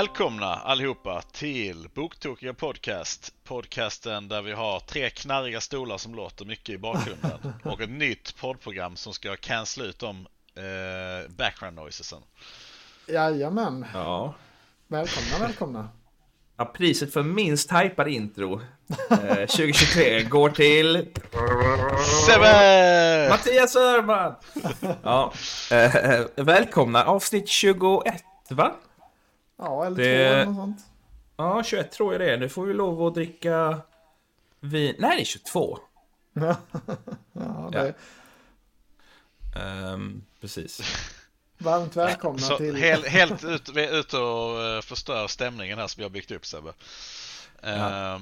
Välkomna allihopa till Boktokiga Podcast. Podcasten där vi har tre knarriga stolar som låter mycket i bakgrunden och ett nytt poddprogram som ska cancella ut de eh, background noisesen. Jajamän. Ja. Välkomna, välkomna. ja. Priset för minst hypad intro eh, 2023 går till Sebbe! Mattias Öhrman! Ja, eh, välkomna avsnitt 21, va? Ja, eller Det- två eller något sånt. Ja, 21 tror jag det är. Nu får vi lov att dricka vin. Nej, det är 22. Ja, det, Ehm, precis. Varmt välkomna Så till... helt, helt ut, vi är ute och eh, förstör stämningen här som vi har byggt upp Sebbe. Ja. Eh,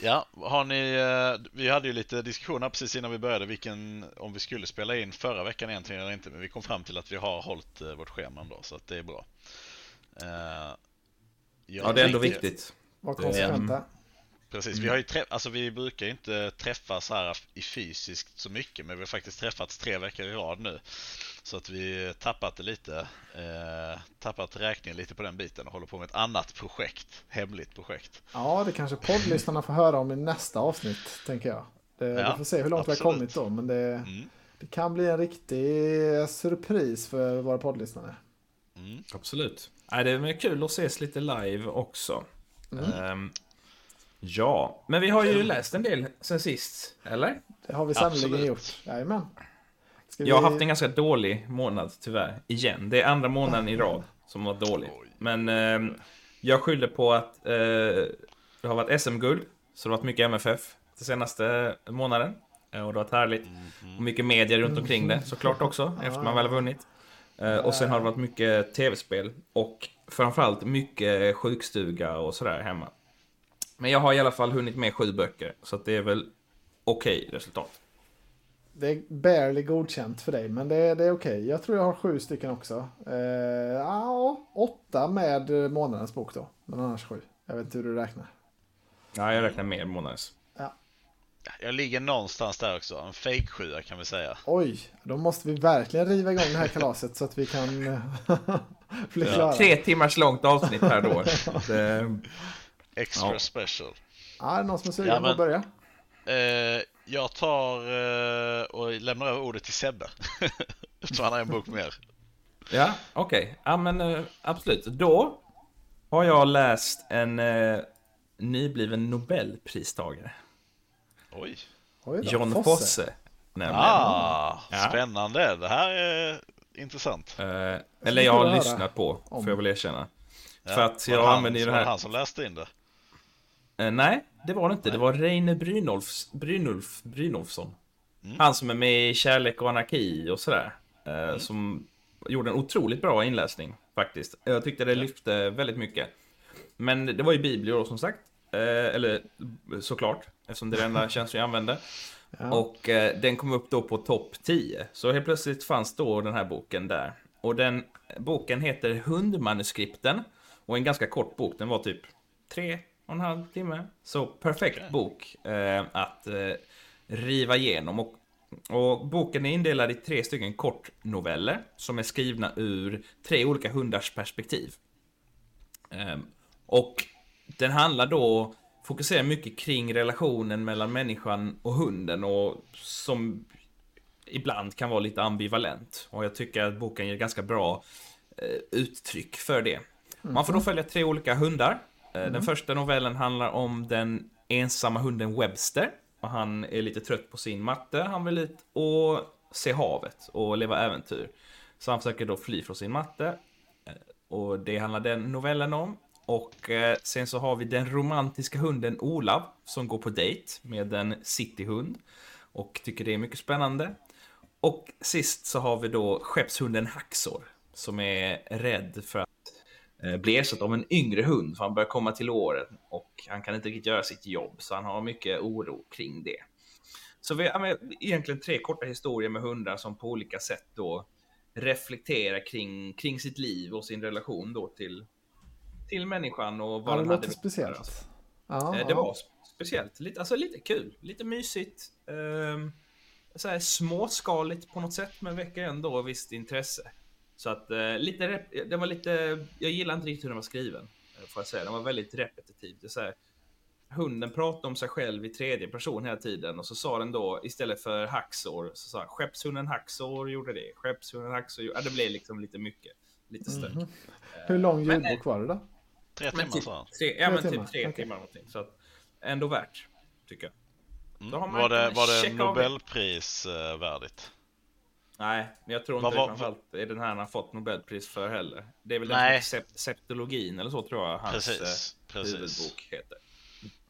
Ja, har ni, eh, vi hade ju lite diskussioner precis innan vi började vilken, om vi skulle spela in förra veckan egentligen eller inte, men vi kom fram till att vi har hållit eh, vårt schema ändå, så att det är bra. Eh, jag Ja, det är ändå viktigt. Var det- konsekventa. Precis, vi har ju trä- alltså vi brukar ju inte träffas här i fysiskt så mycket, men vi har faktiskt träffats tre veckor i rad nu. Så att vi tappat det lite, eh, tappat räkningen lite på den biten och håller på med ett annat projekt, hemligt projekt. Ja, det kanske poddlyssnarna får höra om i nästa avsnitt, tänker jag. Det, Ja, vi får se hur långt vi har absolut. kommit då, men det, Mm. det kan bli en riktig surpris för våra poddlyssnare. Mm. Absolut. Nej, det är kul att ses lite live också. Mm. Ehm, ja, men vi har ju läst en del sen sist, eller? Det har vi sannerligen gjort. Jajamän. Ska Jag har vi- haft en ganska dålig månad tyvärr, igen. Det är andra månaden i rad som var dålig. Men ehm, jag skyller på att eh, det har varit SM-guld, så det har varit mycket MFF den senaste månaden. Eh, Och det har varit härligt. Och mycket media runt omkring det såklart också, efter man väl har vunnit. Eh, Och sen har det varit mycket tv-spel och framförallt mycket sjukstuga och sådär hemma. Men jag har i alla fall hunnit med sju böcker, så det är väl okej resultat. Det är barely godkänt för dig, men det, det är okej. Jag tror jag har sju stycken också. Eh, ja, åtta med månadens bok då. Men annars sju. Jag vet inte hur du räknar. Ja, jag räknar med månadens. Jag ligger någonstans där också, en fake sjua kan vi säga. Oj, då måste vi verkligen riva igång det här kalaset så att vi kan bli klara. Tre timmars långt avsnitt här då. Det, Extra Ja. special. Ja, är det någon som är sugen Ja, på att men- börja? Eh, jag tar eh, och lämnar över ordet till Sebbe. Eftersom han har en bok mer. ja, okej. Ja, men eh, absolut. Då har jag läst en eh, nybliven Nobelpristagare. Oj. Oj då, John Fosse. nämligen. Ah, Ja. spännande. Det här är intressant. Eh, eller jag har lyssnat på, om. får jag väl erkänna. Ja, För att jag det han, använder ju det var här- han som läste in det. Eh, nej, det var det inte. Det var Reine Brynolfs, Brynolf, Brynolfsson. Mm. Han som är med i Kärlek och anarki och sådär. Eh, Som gjorde en otroligt bra inläsning faktiskt. Jag tyckte det lyfte väldigt mycket. Men det var ju biblior som sagt. Eh, eller såklart, eftersom det är det enda tjänsten jag använde. Ja. Och eh, den kom upp då på topp 10. Så helt plötsligt fanns då den här boken där. Och den boken heter Hundmanuskripten. Och en ganska kort bok, den var typ tre och en halv timme. Så perfekt bok eh, att eh, riva igenom. Och, och boken är indelad i tre stycken kortnoveller som är skrivna ur tre olika hundars perspektiv. Ehm, och den handlar då, fokuserar mycket kring relationen mellan människan och hunden och som ibland kan vara lite ambivalent. Och jag tycker att boken ger ganska bra eh, uttryck för det. Man får då följa tre olika hundar. Eh, Den första novellen handlar om den ensamma hunden Webster. Och han är lite trött på sin matte. Han vill ut och se havet och leva äventyr. Så han försöker då fly från sin matte. Eh, Och det handlar den novellen om. Och eh, sen så har vi den romantiska hunden Olav som går på dejt med en cityhund. Och tycker det är mycket spännande. Och sist så har vi då skeppshunden Haxor. Som är rädd för att eh, bli ersatt av en yngre hund. För han börjar komma till åren. Och han kan inte riktigt göra sitt jobb. Så han har mycket oro kring det. Så vi har ja, egentligen tre korta historier med hundar som på olika sätt då reflekterar kring, kring sitt liv och sin relation då till, till människan och vad Ja, det den hade låter velat speciellt. Ja, Eh, ja. Det var sp- speciellt, lite, alltså lite kul, lite mysigt. Um, så här småskaligt på något sätt, men väcker ändå visst intresse. Så att eh, lite, den var lite, jag gillar inte riktigt hur den var skriven. eh, Får jag säga. Den var väldigt repetitiv. Det är så här, hunden pratade om sig själv i tredje person hela tiden och så sa den då istället för hacksår så sa skeppshunden hacksår gjorde det. Skeppshunden gjorde... Ja, det blev liksom lite mycket. Lite stök. Mhm. Hur lång ljudbok var det då? Tre timmar typ, sa han. tre, ja, Tre men timmar, typ tre okej. timmar någonting. Så att, ändå värt, tycker jag. Mm. Då har man Var det, var det checka av det. Nobelpris eh, värdigt? Nej, men jag tror inte var- framförallt är den här han har fått Nobelpris för heller. Det är väl Nej. den som heter Sep- Septologin eller så tror jag hans Precis, eh, precis. huvudbok heter.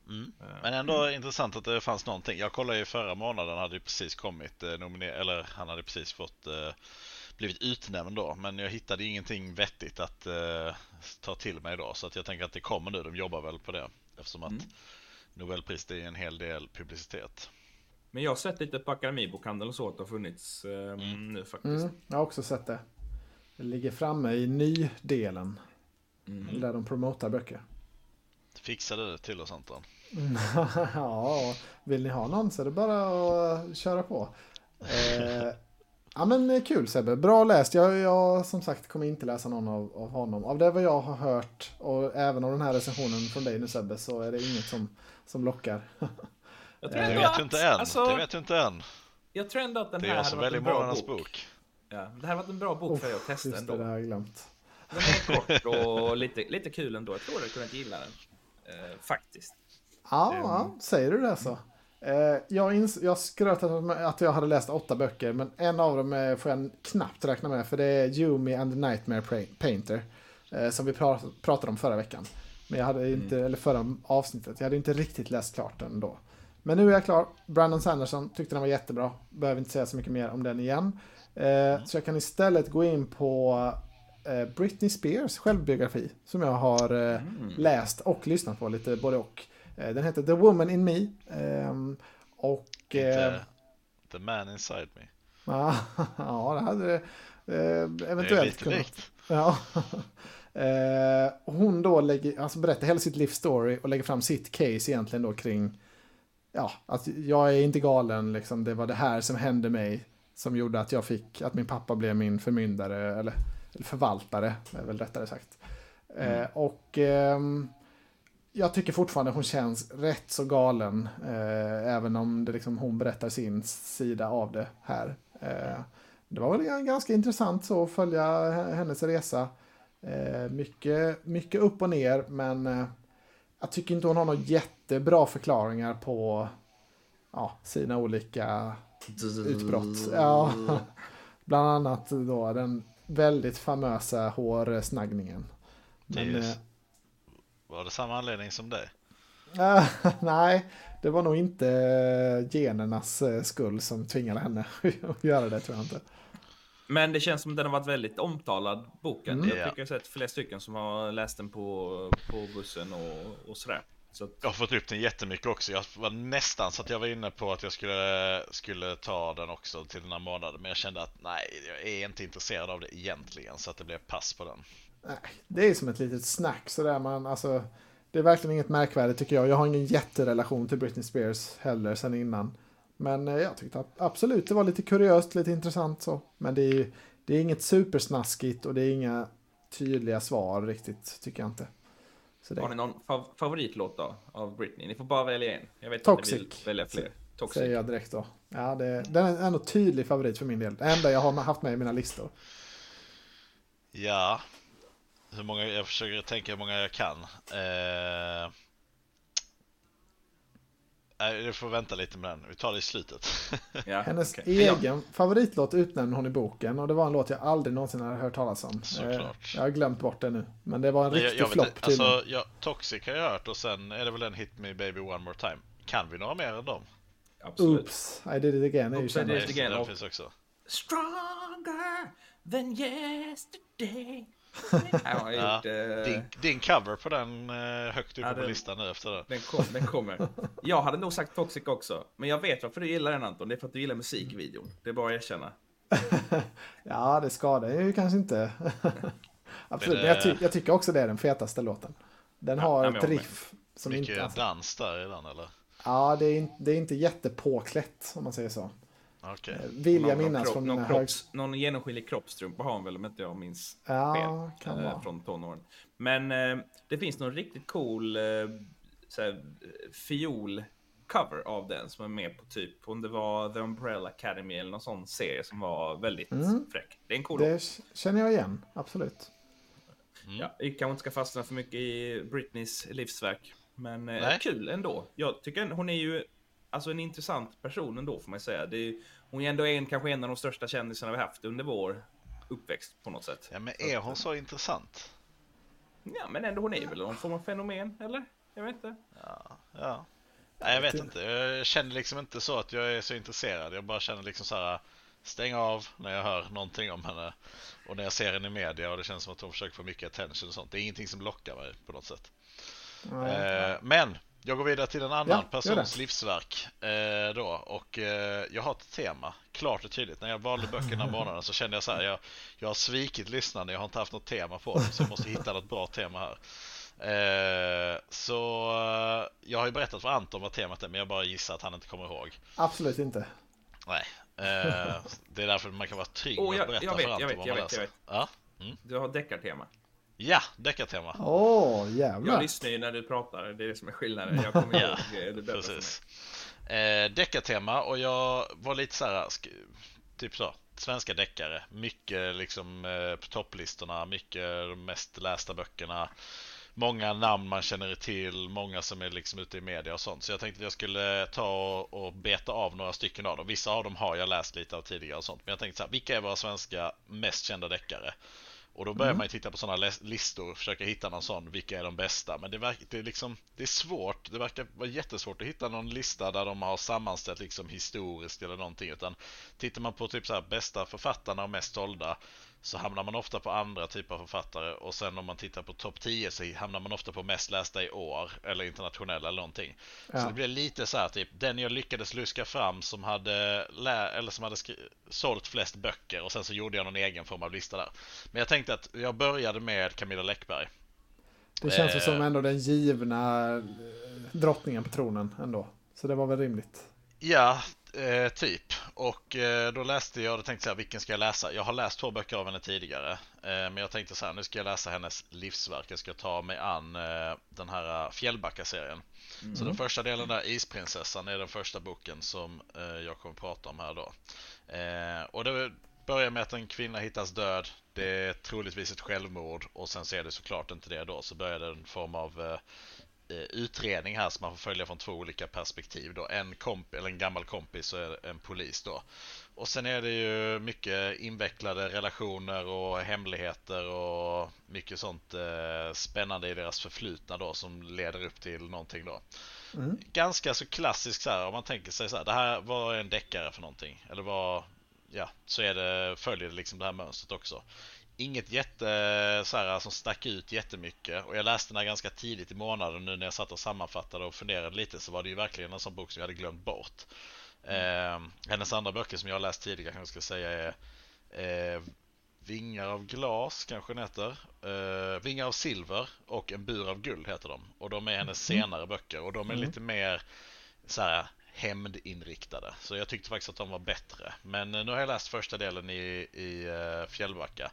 Mm. Eh, Men ändå intressant att det fanns någonting. Jag kollade ju förra månaden, hade ju precis kommit eh, nominer- eller han hade precis fått eh, blivit utnämnd då. Men jag hittade ingenting vettigt att eh, ta till mig då. Så att jag tänker att det kommer nu, de jobbar väl på det. Eftersom att Mm. Nobelpris det är en hel del publicitet. Men jag har sett lite på Akademibokhandeln och så att det har funnits eh, nu faktiskt. Mm, jag har också sett det. Det ligger framme i ny-delen. Mm. Där de promotar böcker. Fixar du det till oss Anton? ja, vill ni ha någon så är det bara att köra på. Eh, ja men eh, kul Sebbe, bra läst. Jag, jag som sagt kommer inte läsa någon av, av honom. Av det vad jag har hört och även av den här recensionen från dig nu Sebbe så är det inget som, som lockar. Jag tror Det Det vet att- du inte än. Alltså, det vet du inte än. Jag tror ändå att den Det är här jag hade som varit väljer en bra bok. bok. Ja, det här varit en bra bok för dig att testa Just det, ändå. det har jag glömt. Den är kort och lite, lite kul ändå. Jag tror du kunnat gilla den. Eh, faktiskt. Ja, Ehm. ja, säger du det så. Eh, jag, ins- jag skröt att jag hade läst åtta böcker, men en av dem är, får jag knappt räkna med, för det är Yumi and the Nightmare Painter, eh, som vi pra- pratade om förra veckan. Men jag hade inte, eller förra avsnittet, jag hade inte riktigt läst klart den då. Men nu är jag klar. Brandon Sanderson tyckte den var jättebra. Behöver inte säga så mycket mer om den igen. Eh, så jag kan istället gå in på eh, Britney Spears självbiografi, som jag har eh, läst och lyssnat på lite både och. Eh, Den heter The Woman in Me. ehm, Och... eh, Inte The Man Inside Me. Ja, det hade det eh, Det är eventuellt lite kunnat. likt. Ja. Eh, hon då lägger, alltså berättar hela sitt livsstory och lägger fram sitt case egentligen då kring ja, att jag är inte galen liksom. Det var det här som hände mig som gjorde att jag fick, att min pappa blev min förmyndare eller, eller förvaltare, är väl rättare sagt. Eh, och ehm, jag tycker fortfarande hon känns rätt så galen, eh, även om det liksom, hon berättar sin sida av det här. Eh, det var väl ganska intressant så att följa hennes resa. Eh, mycket, mycket upp och ner, men eh, jag tycker inte hon har några jättebra förklaringar på ja, sina olika utbrott. Ja, bland annat då den väldigt famösa hårsnaggningen. Men, eh, Var det samma anledning som dig? äh, nej, det var nog inte eh, genernas eh, skull som tvingade henne att göra det tror jag inte. Men det känns som att den har varit väldigt omtalad, boken. Mm. Jag Ja. tycker jag har sett flera stycken som har läst den på, på bussen och, och sådär. Att, Jag har fått upp den jättemycket också. Jag var nästan så att jag var inne på att jag skulle, skulle ta den också till den här månaden. Men jag kände att nej, jag är inte intresserad av det egentligen. Så att det blev pass på den. Nej, det är som ett litet snack sådär man, alltså. Det är verkligen inget märkvärdigt tycker jag. Jag har ingen jätterelation till Britney Spears heller sen innan. Men eh, jag tyckte att absolut det var lite kuriöst, lite intressant så. Men det är, det är inget supersnaskigt och det är inga tydliga svar riktigt, tycker jag inte. Så det har ni någon fav favoritlåt då, av Britney? Ni får bara välja en. Jag vet att ni vill Toxic. välja fler. Toxic. säger jag direkt då. Ja, det, den är ändå tydlig favorit för min del. Det enda jag har haft med i mina listor. Ja, hur många, jag försöker tänka hur många jag kan. Eh, nej, du får vänta lite med den. Vi tar det i slutet. Ja, Hennes. Men egen favoritlåt utnämnde hon i boken och det var en låt jag aldrig någonsin hade hört talas om. Såklart. Eh, Jag har glömt bort det nu. Men det var en jag, riktig jag vet flopp alltså, jag, Toxic har jag hört och sen är det väl en Hit Me Baby One More Time. Kan vi några mer än dem? Jag, absolut. Oops, I did it again. Oops, I did Nej, it again. den finns också. Stronger than yesterday. Jag har Ja, gjort, eh, Din, din cover på den eh, högt upp Ja, på den- listan nu efter det. Den, kom, den kommer. Jag hade nog sagt Toxic också. Men jag vet varför du gillar den Anton. Det är för att du gillar musikvideon. Det är bara att erkänna. Ja, det skadar ju kanske inte. Absolut, Men men jag, det- ty jag tycker också det är den fetaste låten. Den har ja, men ett jag med. riff som Mycket inte... Alltså, dans där i den eller? ja, det är, inte, det är inte jättepåklätt om man säger så. Okej. Eh, Vill jag minnas någon, från någon, mina någon, hög... kropps, någon genomskinlig kroppstrumpa har han väl om inte jag minns Ja, fel. kan vara. från tonåren. Men eh, det finns någon riktigt cool eh, såhär, fiol cover av den som är med på typ om det var The Umbrella Academy eller någon sån serie som var väldigt Mm. fräck. Det är en cool Det känner jag igen, absolut. Ja, vi kanske inte ska fastna för mycket i Britneys livsverk. Men eh, Nej. kul ändå. Jag tycker hon är ju alltså en intressant person ändå får man säga. Det är, hon är ändå en, kanske en av de största kändisarna vi haft under vår uppväxt på något sätt. Ja, men är hon så intressant? Ja, men ändå hon är väl någon form av fenomen, eller? Jag vet inte. Ja. Nej, jag vet inte. Jag känner liksom inte så att jag är så intresserad. Jag bara känner liksom så här stäng av när jag hör någonting om henne och när jag ser henne i media och det känns som att hon försöker få mycket attention och sånt. Det är ingenting som lockar mig på något sätt. Nej. Eh, men jag går vidare till en annan Ja, persons livsverk eh, då och eh, jag har ett tema klart och tydligt. När jag valde böckerna om morgonen så kände jag så här. Jag, jag har svikit lyssnarna. Jag har inte haft något tema på dem så jag måste hitta något bra tema här. Eh, så eh, jag har ju berättat för Anton vad temat är men jag bara gissar att han inte kommer ihåg. Absolut inte. Nej, eh, det är därför man kan vara trygg med jag- att berätta jag för vet, Anton jag vet, vad jag man vet, läser. jag Ja, Du har deckartema. Ja deckartema. Åh, Jag jävlar. lyssnar ju när du pratar, det är det som är skillnaden. Jag kommer Ja, ihåg eh, det bättre. Precis. Eh, deckartema och jag var lite så här, typ så, svenska deckare. Mycket liksom eh, på topplistorna, mycket de mest lästa böckerna. Många namn man känner till, många som är liksom ute i media och sånt. Så jag tänkte att jag skulle ta och, och beta av några stycken av dem. Vissa av dem har jag läst lite av tidigare och sånt. Men jag tänkte så här, vilka är våra svenska mest kända deckare? Och då börjar man ju titta på sådana listor, försöka hitta någon sån, vilka är de bästa? Men det, verkar, det, är liksom, det är svårt, det verkar vara jättesvårt att hitta någon lista där de har sammanställt liksom historiskt eller någonting. Utan tittar man på typ så här bästa författarna och mest sålda så hamnar man ofta på andra typer av författare och sen om man tittar på topp 10 så hamnar man ofta på mest lästa i år eller internationella eller någonting. Så Ja. det blir lite så här typ den jag lyckades luska fram som hade lä- eller som hade skri- sålt flest böcker och sen så gjorde jag någon egen form av lista där. Men jag tänkte att jag började med Camilla Läckberg. Det känns Eh. som ändå den givna eh, drottningen på tronen ändå. Så det var väl rimligt. Ja, eh, typ. Och eh, då läste jag och tänkte så här, vilken ska jag läsa? Jag har läst två böcker av henne tidigare. Eh, men jag tänkte så här, nu ska jag läsa hennes livsverk. Jag ska ta mig an eh, den här eh, Fjällbacka-serien. Så den första delen där, Isprinsessan, är den första boken som eh, jag kommer prata om här då. Och det börjar med att en kvinna hittas död. Det är troligtvis ett självmord och sen ser det såklart inte det då. Så börjar det en form av utredning här som man får följa från två olika perspektiv då. En komp eller en gammal kompis och en polis då. Och sen är det ju mycket invecklade relationer och hemligheter och mycket sånt eh, spännande i deras förflutna då som leder upp till någonting då. Mm. Ganska så klassiskt så här om man tänker sig så här. Det här var en deckare för någonting. Eller vad, ja, så är det, följer det liksom det här mönstret också. Inget jätte så här, som stack ut jättemycket och jag läste den här ganska tidigt i månaden nu när jag satt och sammanfattade och funderade lite så var det ju verkligen en sån bok som jag hade glömt bort. Eh, hennes andra böcker som jag har läst tidigare kanske jag ska säga är eh, Vingar av glas kanske den heter. Eh, Vingar av silver och En bur av guld heter de. Och de är hennes senare böcker och de är Mm. lite mer så här hämndinriktade. Så jag tyckte faktiskt att de var bättre. Men eh, nu har jag läst första delen i, i eh, Fjällbacka.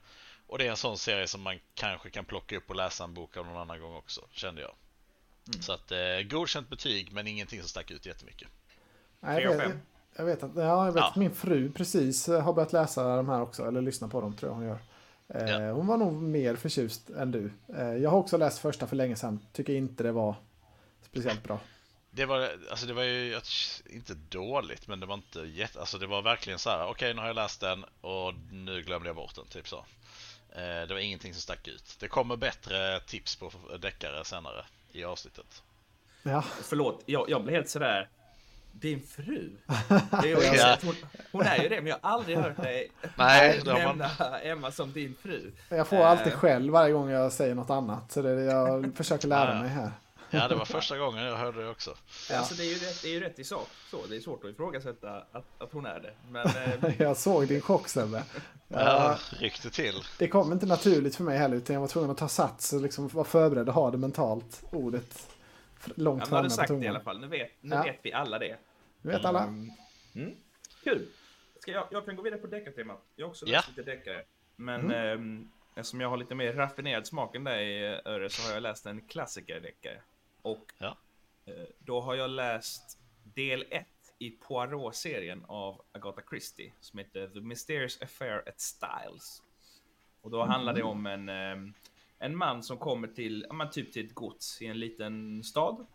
Och det är en sån serie som man kanske kan plocka upp och läsa en bok av någon annan gång också, kände jag. Så att eh, godkänt betyg men ingenting som stack ut jättemycket. Nej, jag, vet, jag vet att ja, jag vet Ja. att min fru precis har börjat läsa de här också, eller lyssna på dem tror jag hon gör. Eh, Ja. Hon var nog mer förtjust än du. Eh, jag har också läst första för länge sedan. Tycker inte det var speciellt bra. Det var, alltså det var ju inte dåligt men det var inte jätte, alltså det var verkligen så här. okej nu har jag läst den och nu glömde jag bort den, typ så. Eh, det var ingenting som stack ut. Det kommer bättre tips på deckare senare i avsnittet. Ja, Förlåt, jag, jag blev helt sådär. Din fru? Det är Ja. hon, hon är ju det, men jag har aldrig hört dig Nej, det har man- nämna Emma som din fru. jag får Eh. alltid skäll varje gång jag säger något annat. Så det, jag försöker lära mig här. Ja, det var första gången jag hörde det också. Ja. Alltså det är, ju rätt, det är ju rätt i sak. Så, det är svårt att ifrågasätta att, att hon är det. Men eh, Jag såg din chock Sebbe. Ja, ryckte till. det kom inte naturligt för mig heller, utan jag var tvungen att ta sats och liksom vara förberedd och ha det mentalt, ordet långt ja, nu har framme du på sagt det i alla tungan. fall. Nu vet, nu Ja. vet vi alla det. Nu vet alla. Mm. Kul! ska jag, jag kan gå vidare på deckartemat. Jag har också läst Ja. lite deckare. Men ehm, eftersom jag har lite mer raffinerad smak än dig Öre så har jag läst en klassikerdeckare. Och Ja. eh, då har jag läst del 1 i Poirot-serien av Agatha Christie som heter The Mysterious Affair at Styles. Och då handlar det om en, ehm, en man som kommer till, ja, typ till ett gods i en liten stad.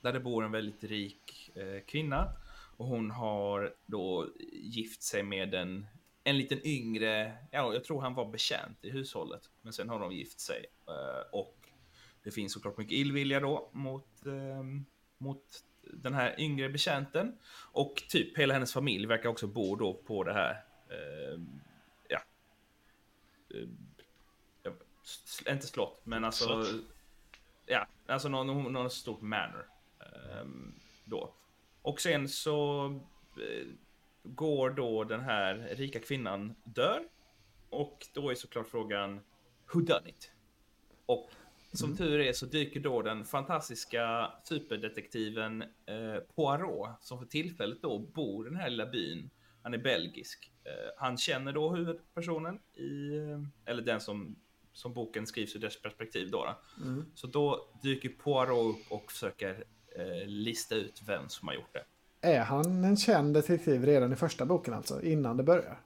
Där det bor en väldigt rik eh, kvinna. Och hon har då gift sig med en, en liten yngre, ja, jag tror han var betjänt i hushållet. Men sen har de gift sig. Eh, och det finns såklart mycket illvilja då mot, eh, mot den här yngre betjänten. Och typ hela hennes familj verkar också bo då på det här, eh, ja. Eh, ja, s- inte slott, men alltså. Slott. Ja, alltså någon, någon stort manor. ehm, då. Och sen så eh, går då den här rika kvinnan dör. Och då är såklart frågan Who done it? Och som tur är så dyker då den fantastiska superdetektiven eh, Poirot som för tillfället då bor i den här lilla byn. Han är belgisk. Eh, han känner då huvudpersonen i, eh, eller den som, som boken skrivs ur dess perspektiv då. då. Mm. Så då dyker Poirot upp och försöker eh, lista ut vem som har gjort det. Är han en känd detektiv redan i första boken alltså? Innan det börjar?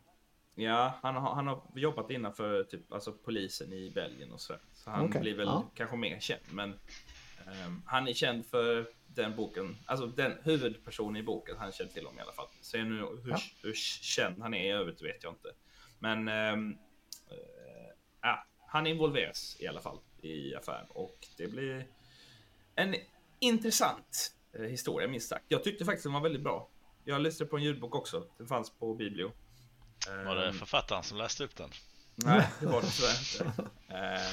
Ja, han har, han har jobbat innanför typ, alltså polisen i Belgien och så. Så han Okej, blir väl ja. kanske mer känd. Men ehm, han är känd för den boken, alltså den huvudpersonen i boken, han känner till om i alla fall. Sen nu hur, Ja. hur känd han är i övrigt vet jag inte. Men ehm, eh, ja, han involveras i alla fall i affären och det blir en intressant eh, historia minst sagt. Jag tyckte faktiskt den var väldigt bra. Jag lyssnade på en ljudbok också. Den fanns på Biblio. Var det Ehm, författaren som läste upp den? Nej, det var det tyvärr inte. Eh,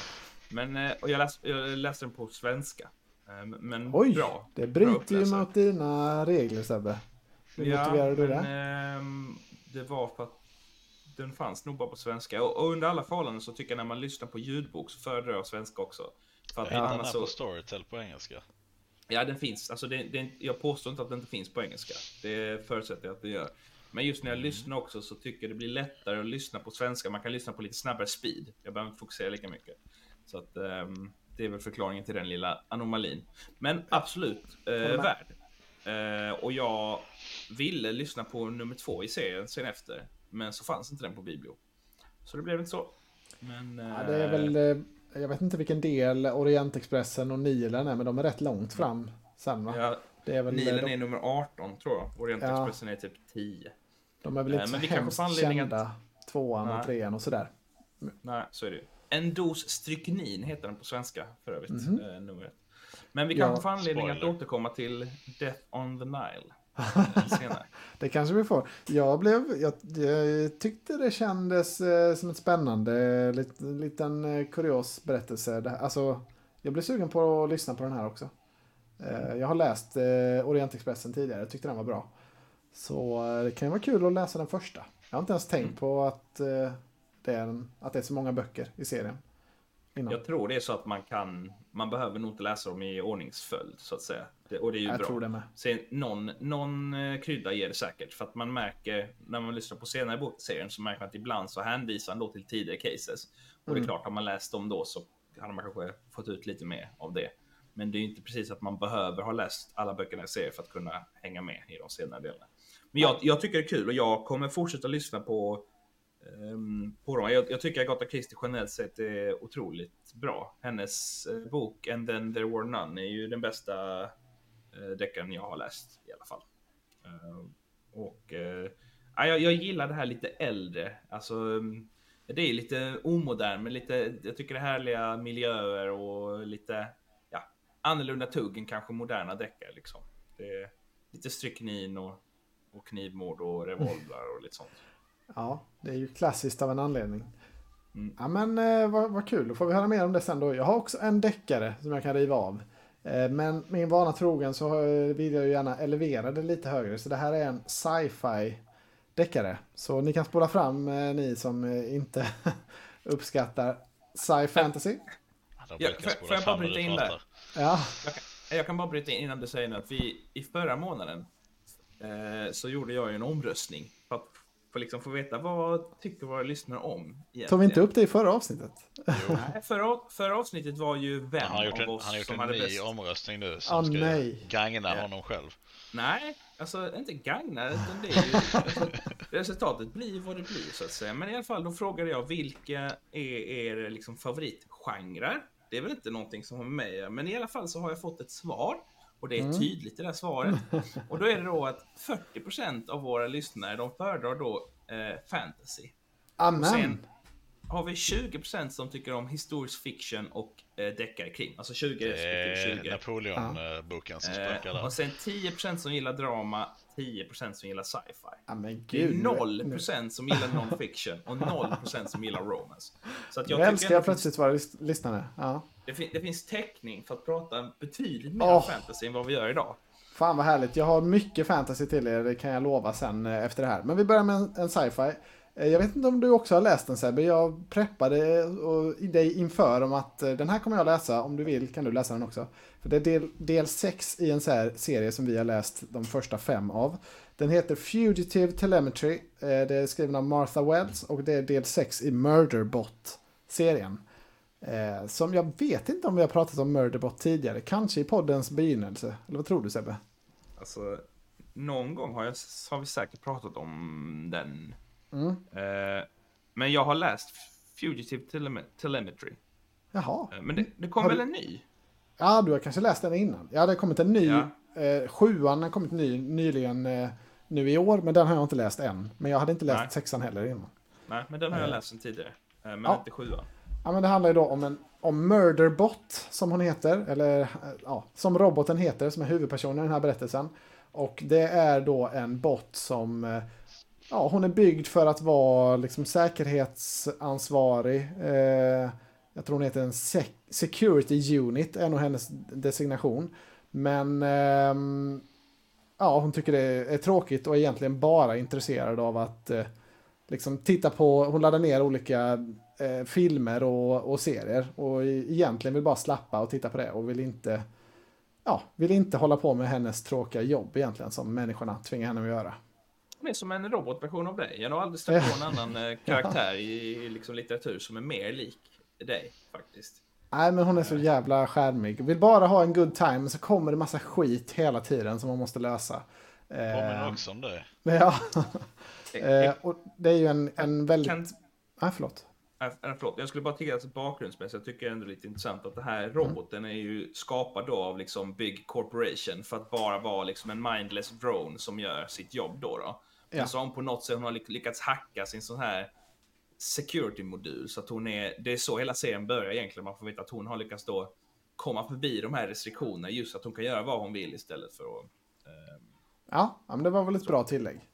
Men eh, och jag, läste, jag läste den på svenska. Eh, Men Oj, bra. det bryter ju mot dina regler Sebbe. Hur motiverar du men, det? ehm, det var för att den fanns nog bara på svenska. Och, och under alla förhållanden så tycker jag när man lyssnar på ljudbok så föredrar jag svenska också. För Jag att den annars här så... på Storytel på engelska. Ja, den finns. Alltså, det, det, jag påstår inte att den inte finns på engelska. Det förutsätter jag att det gör. Men just när jag lyssnar också så tycker jag det blir lättare att lyssna på svenska. Man kan lyssna på lite snabbare speed. Jag behöver inte fokusera lika mycket. Så att ehm, det är väl förklaringen till den lilla anomalin. Men absolut eh, värd. Eh, och jag ville lyssna på nummer två i serien sen efter. Men så fanns inte den på Biblio. Så det blev inte så. Men, Ja, det är väl, eh, jag vet inte vilken del Orientexpressen och Nilen är, men de är rätt långt fram sen va? Ja, Det är väl, Nilen de, är nummer 18 tror jag. Orientexpressen är typ 10. De är väl Eh, inte men så hemskt anledning att- kända. Tvåan och Nej. trean och sådär. Nej, så är det ju. En dos stryknin heter den på svenska för övrigt. Mhm. eh, nummer ett. Men vi Ja, kanske får anledning att spoiler. återkomma till Death on the Nile eh, senare. Det kanske vi får. Jag, blev, jag, jag tyckte det kändes eh, som ett spännande lit, liten eh, kurios berättelse. Det, alltså, jag blev sugen på att lyssna på den här också. Eh, jag har läst eh, Orientexpressen tidigare, jag tyckte den var bra. Så eh, det kan ju vara kul att läsa den första. Jag har inte ens tänkt Mm. på att, eh, det är en, att det är så många böcker i serien. Innan. Jag tror det är så att man kan, man behöver nog inte läsa dem i ordningsföljd så att säga. Det, och det är ju jag bra. tror det med. Sen, någon, någon eh, krydda ger det säkert. För att man märker, när man lyssnar på senare bokserien så märker man att ibland så hänvisar han då till tidigare cases. Och det är Mm. klart, har man läst dem då så hade man kanske fått ut lite mer av det. Men det är ju inte precis att man behöver ha läst alla böckerna i serien för att kunna hänga med i de senare delarna. Men jag, jag tycker det är kul och jag kommer fortsätta lyssna på, um, på dem. Jag, jag tycker Agatha Christie generellt sett är otroligt bra. Hennes uh, bok And then there were none är ju den bästa uh, deckaren jag har läst i alla fall. Uh, och eh, ja, jag, jag gillar det här lite äldre. Alltså, um, det är lite omodern, men lite, jag tycker det är härliga miljöer och lite ja, annorlunda tugg än kanske moderna deckare. Liksom. Det är lite stryknin och, och knivmord och revolvrar och lite sånt. Ja, det är ju klassiskt av en anledning. Mm. Ja men eh, vad, vad kul, då får vi höra mer om det sen då. Jag har också en deckare som jag kan riva av. Eh, men min vana trogen så eh, vill jag ju gärna elevera det lite högre. Så det här är en sci-fi deckare. Så ni kan spola fram eh, ni som eh, inte uppskattar sci-fantasy. Ja, får- jag bara bryta in pratar. Ja, Jag kan, jag kan bara bryta in innan du säger något. Vi, I förra månaden eh, så gjorde jag ju en omröstning. För att För liksom få veta vad tycker våra lyssnare om. Egentligen. Tog vi inte upp det i förra avsnittet? Nej, förra, förra avsnittet var ju vem Han har gjort av en, oss han har gjort som en hade ny bäst. omröstning nu som Ah, ska nej. gagna Ja. honom själv. Nej, alltså inte gagna, utan det är ju... alltså, resultatet blir vad det blir så att säga. Men i alla fall, då frågade jag vilka är er liksom favoritgenrer? Det är väl inte någonting som har med men i alla fall så har jag fått ett svar. Och det är Mm. tydligt i det här svaret. Och då är det då att 40% av våra lyssnare, de föredrar då eh, fantasy. Amen. sen- Har vi 20% som tycker om historisk fiction och eh, deckarkrim. Alltså 20 respektive Eh, 20. Napoleon-boken som spökar Eh, där. och sen 10% som gillar drama, 10% som gillar sci-fi. Amen, Det är gud. 0% som gillar non-fiction och 0% som gillar romance. Så att Jag jag älskar jag plötsligt våra lys- lyssnare. Ja. Det, fin- det finns täckning för att prata betydligt mer Åh. fantasy än vad vi gör idag. Fan vad härligt. Jag har mycket fantasy till er, det kan jag lova sen eh, efter det här. Men vi börjar med en, en sci-fi. Eh, Jag vet inte om du också har läst den Sebbe. Jag preppade och, dig inför om att eh, den här kommer jag läsa. Om du vill kan du läsa den också. För det är del, del 6 i en så serie som vi har läst de första fem av. Den heter Fugitive Telemetry. Det är skriven av Martha Wells och det är del 6 i Murderbot-serien. Eh, som jag vet inte om vi har pratat om Murderbot tidigare. Kanske i poddens begynnelse. Eller vad tror du Sebbe? Alltså, någon gång har, jag, har vi säkert pratat om den. Mm. Eh, men jag har läst Fugitive Telem- Telemetry. Jaha. Eh, men det, det kom Har väl du- en ny? Ja, du har kanske läst den innan. Ja, det har kommit en ny. Ja. Eh, sjuan har kommit ny, nyligen eh, nu i år, men den har jag inte läst än. Men jag hade inte läst Nej. sexan heller innan. Nej, men den har jag Eh. läst sen tidigare. Eh, men Ja. inte sjuan. Ja, men det handlar ju då om en om Murderbot, som hon heter. Eller ja, som roboten heter, som är huvudpersonen i den här berättelsen. Och det är då en bot som... Eh, ja, hon är byggd för att vara liksom säkerhetsansvarig. Eh, jag tror hon heter en sec- security unit, är nog hennes designation. Men eh, ja, hon tycker det är tråkigt och är egentligen bara intresserad av att eh, liksom titta på, hon laddar ner olika eh, filmer och, och serier och egentligen vill bara slappa och titta på det och vill inte ja, vill inte hålla på med hennes tråkiga jobb egentligen som människorna tvingar henne att göra. Hon är som en robotversion av dig. Jag har aldrig stött på en annan eh, karaktär i liksom, litteratur som är mer lik dig faktiskt. Nej, men hon är så jävla skärmig. Vill bara ha en good time, så kommer det massa skit hela tiden som man måste lösa. Påminner Eh, också om det. ja, Eh, eh, och det är ju en, en väldigt... kan, Nej, förlåt. Äh, äh, förlåt, jag skulle bara tycka att bakgrundsmässigt, jag tycker ändå lite intressant att den här roboten är ju skapad då av liksom Big Corporation för att bara vara liksom en mindless drone som gör sitt jobb då. då. Men Ja. så hon på något sätt hon har lyck- lyckats hacka sin sån här security-modul så att hon är, det är så hela serien börjar egentligen, man får veta att hon har lyckats då komma förbi de här restriktionerna just att hon kan göra vad hon vill istället för att eh, Ja, ja, men det var väl ett bra tillägg.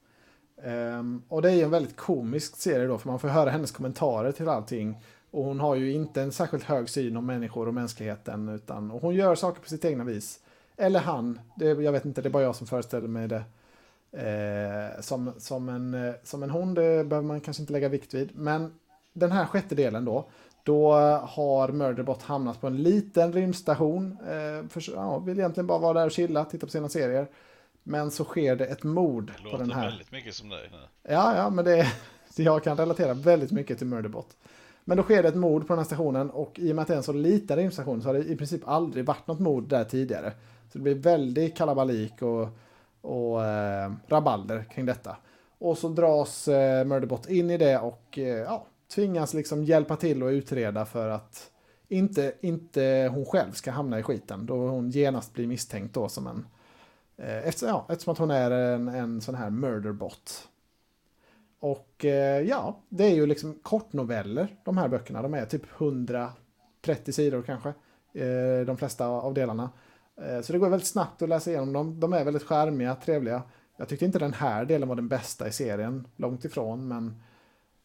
Um, och det är ju en väldigt komisk serie då, för man får höra hennes kommentarer till allting. Och hon har ju inte en särskilt hög syn om människor och mänskligheten, utan och hon gör saker på sitt egna vis. Eller han, det, jag vet inte, det är bara jag som föreställer mig det. Eh, som, som, en, som en hon, det behöver man kanske inte lägga vikt vid. Men den här sjätte delen då, då har Murderbot hamnat på en liten rymdstation. Eh, för, ja, vill egentligen bara vara där och chilla, titta på sina serier. Men så sker det ett mord Det på den här. väldigt mycket som dig. Ja, ja, men det jag kan relatera väldigt mycket till Murderbot. Men då sker det ett mord på den här stationen och i och med att det är en så liten rymdstation så har det i princip aldrig varit något mord där tidigare. Så det blir väldigt kalabalik och, och eh, rabalder kring detta. Och så dras eh, Murderbot in i det och eh, ja, tvingas liksom hjälpa till och utreda för att inte, inte hon själv ska hamna i skiten. Då hon genast blir misstänkt då som en Eh, eftersom, ja, eftersom att hon är en, en sån här murderbot. Och eh, ja, det är ju liksom kortnoveller, de här böckerna. De är typ 130 sidor kanske, eh, de flesta av delarna. Så det går väldigt snabbt att läsa igenom dem. De är väldigt skärmiga, trevliga. Jag tyckte inte den här delen var den bästa i serien, långt ifrån, men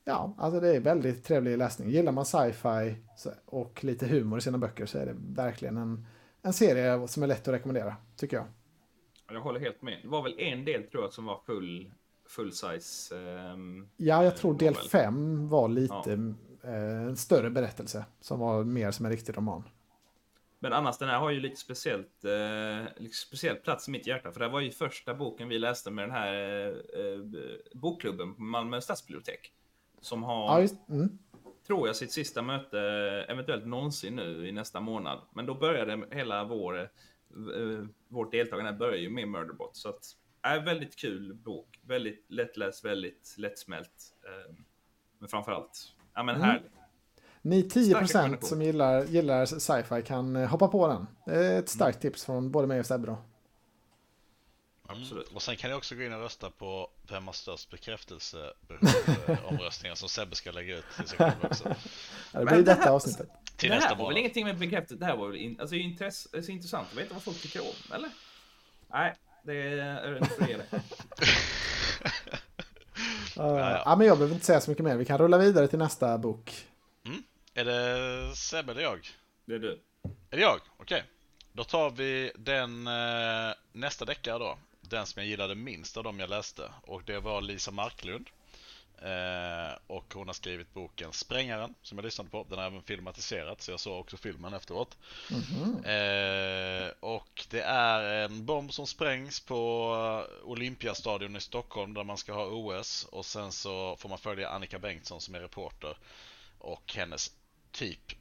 ja, alltså det är väldigt trevlig läsning. Gillar man sci-fi och lite humor i sina böcker så är det verkligen en, en serie som är lätt att rekommendera, tycker jag. Jag håller helt med. Det var väl en del tror jag som var full, full size. ehm, Ja, jag tror del. 5 var lite eh, en större berättelse. Som var mer som en riktig roman. Men annars, den här har ju lite speciellt, eh, lite speciellt plats i mitt hjärta. För det här var ju första boken vi läste med den här eh, bokklubben på Malmö stadsbibliotek. Som har, Ja, mm. tror jag, sitt sista möte, eventuellt någonsin nu i nästa månad. Men då började hela vår, eh, vårt deltagande börjar ju med Murderbot. Så att, är väldigt kul bok. Väldigt lättläst, väldigt lättsmält. Eh, men framförallt, ja men Mm. härlig. Ni 10% rekommendation. som gillar, gillar sci-fi kan eh, hoppa på den. Ett starkt tips från både mig och Sebbe då. Absolut. Mm. Och sen kan ni också gå in och rösta på Vem har störst bekräftelsebehov eh, omröstningen som Sebbe ska lägga ut till sig själv också. Det blir det detta avsnittet. Till det nästa här var väl ingenting med bekräftat. Det här var väl in, alltså, intress, alltså, intressant att veta vad folk tycker om, eller? Nej, det är en för er. Uh, ja. ja, men jag behöver inte säga så mycket mer. Vi kan rulla vidare till nästa bok. Är det Sebbe eller jag? Det är du. Är det jag? Okej. Då tar vi den eh, nästa deckare då. Den som jag gillade minst av dem jag läste. Och det var Lisa Marklund. Eh, och hon har skrivit boken Sprängaren som jag lyssnade på. Den har även filmatiserats så jag såg också filmen efteråt. Eh, och det är en bomb som sprängs på Olympiastadion i Stockholm där man ska ha OS. Och sen så får man följa Annika Bengtsson som är reporter. Och hennes typ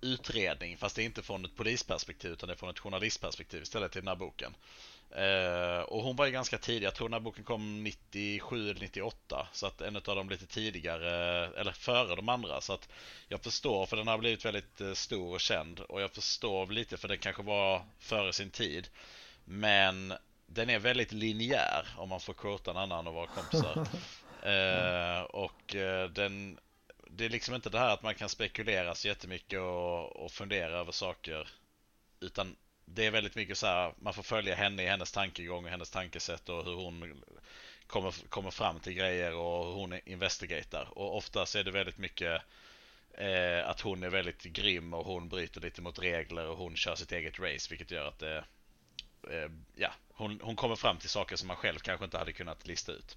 utredning, fast det är inte från ett polisperspektiv utan det är från ett journalistperspektiv istället i den här boken. Eh, och hon var ju ganska tidig, jag tror den här boken kom 97 eller 98, så att en av dem lite tidigare, eller före de andra. Så att jag förstår, för den har blivit väldigt eh, stor och känd och jag förstår lite för den kanske var före sin tid. Men den är väldigt linjär om man får quota en annan och vara kompisar. Eh, och eh, den, det är liksom inte det här att man kan spekulera så jättemycket och, och fundera över saker. Utan det är väldigt mycket så här, man får följa henne i hennes tankegång och hennes tankesätt och hur hon kommer, kommer fram till grejer och hur hon investigatar. Och oftast är det väldigt mycket eh, att hon är väldigt grym och hon bryter lite mot regler och hon kör sitt eget race vilket gör att det, eh, ja, hon, hon kommer fram till saker som man själv kanske inte hade kunnat lista ut.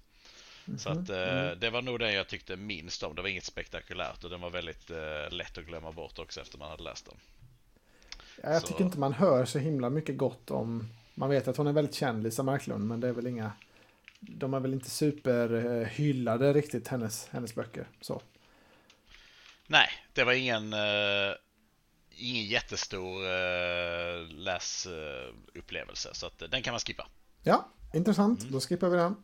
Så att eh, det var nog den jag tyckte minst om. Det var inget spektakulärt och den var väldigt eh, lätt att glömma bort också efter man hade läst den. Ja, jag Så- tycker inte man hör så himla mycket gott om... Man vet att hon är väldigt känd, Lisa Marklund, men det är väl inga... De är väl inte superhyllade riktigt, hennes, hennes böcker. Så. Nej, det var ingen, eh, ingen jättestor eh, läsupplevelse. Så att, den kan man skippa. Ja, intressant. Då skippar vi den.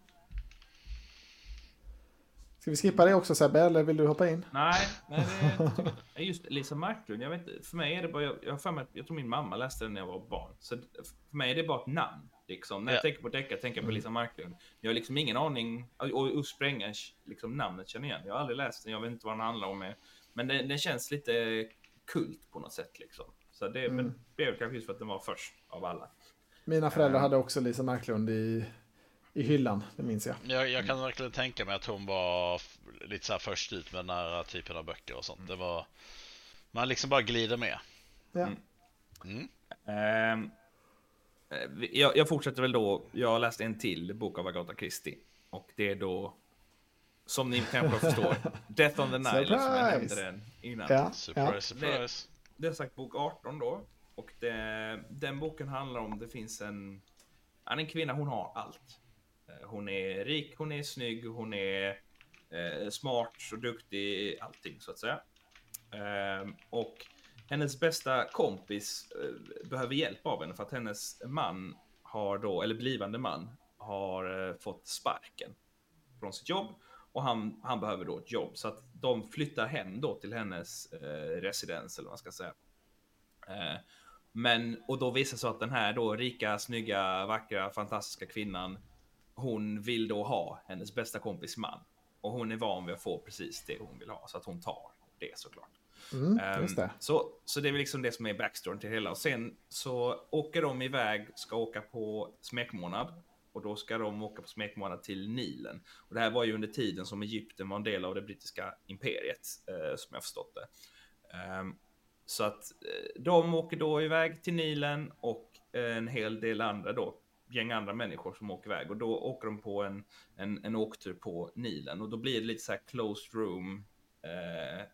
Ska vi skippa det också Sebbe, eller vill du hoppa in? Nej, nej det är just Lisa Marklund. Jag vet inte, för mig är det bara, jag, jag, för mig, jag tror min mamma läste den när jag var barn. Så för mig är det bara ett namn. Liksom. När jag Ja. tänker på deckare tänker jag på Lisa Marklund. Jag har liksom ingen aning, och, Sprängen, liksom namnet känner jag igen. Jag har aldrig läst den, jag vet inte vad den handlar om. Men den, den känns lite kult på något sätt liksom. Så det, är väl kanske just för att den var först av alla. Mina föräldrar Eh. hade också Lisa Marklund i, i hyllan, det minns jag. Jag, jag kan verkligen tänka mig att hon var lite så här först ut med den här typen av böcker och sånt. Det var... Man liksom bara glider med. Ja. Mm. Mm. Ehm, eh, jag, jag fortsätter väl då. Jag har läst en till bok av Agatha Christie. Och det är då, som ni kanske förstår, Death on the Nile, som jag nämnde den innan. Ja, Surprise, ja. surprise. Det är sagt bok 18 då. Och det, den boken handlar om, det finns en, ja, en kvinna, hon har allt. Eh, hon är rik, hon är snygg, hon är eh, smart och duktig, allting så att säga. Ehm, och hennes bästa kompis eh, behöver hjälp av henne för att hennes man har då, eller blivande man, har eh, fått sparken från sitt jobb och han, han behöver då ett jobb så att de flyttar hem då till hennes eh, residens eller vad man ska säga. Eh, men och då visar det sig att den här då rika, snygga, vackra, fantastiska kvinnan. Hon vill då ha hennes bästa kompis man och hon är van vid att få precis det hon vill ha så att hon tar det såklart. Mm, just det. Så, så det är liksom det som är backstoryn till det hela. Och sen så åker de iväg, ska åka på smekmånad. Och då ska de åka på smekmånad till Nilen. Och det här var ju under tiden som Egypten var en del av det brittiska imperiet, eh, som jag förstått det. Ehm, så att eh, de åker då iväg till Nilen och en hel del andra då, gäng andra människor som åker iväg. Och då åker de på en, en, en åktur på Nilen. Och då blir det lite så här closed room, eh, eh,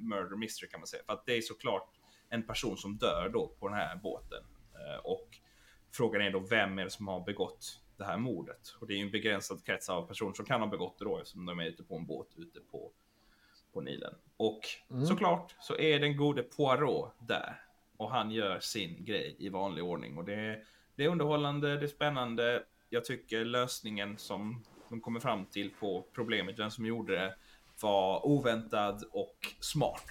murder mystery kan man säga. För att det är såklart en person som dör då på den här båten. Eh, och frågan är då vem är det som har begått det här mordet? Och det är ju en begränsad krets av personer som kan ha begått det då eftersom de är ute på en båt ute på, på Nilen. Och mm. såklart så är den gode Poirot där och han gör sin grej i vanlig ordning och det det är underhållande, det är spännande. Jag tycker lösningen som de kommer fram till på problemet, vem som gjorde det, var oväntad och smart.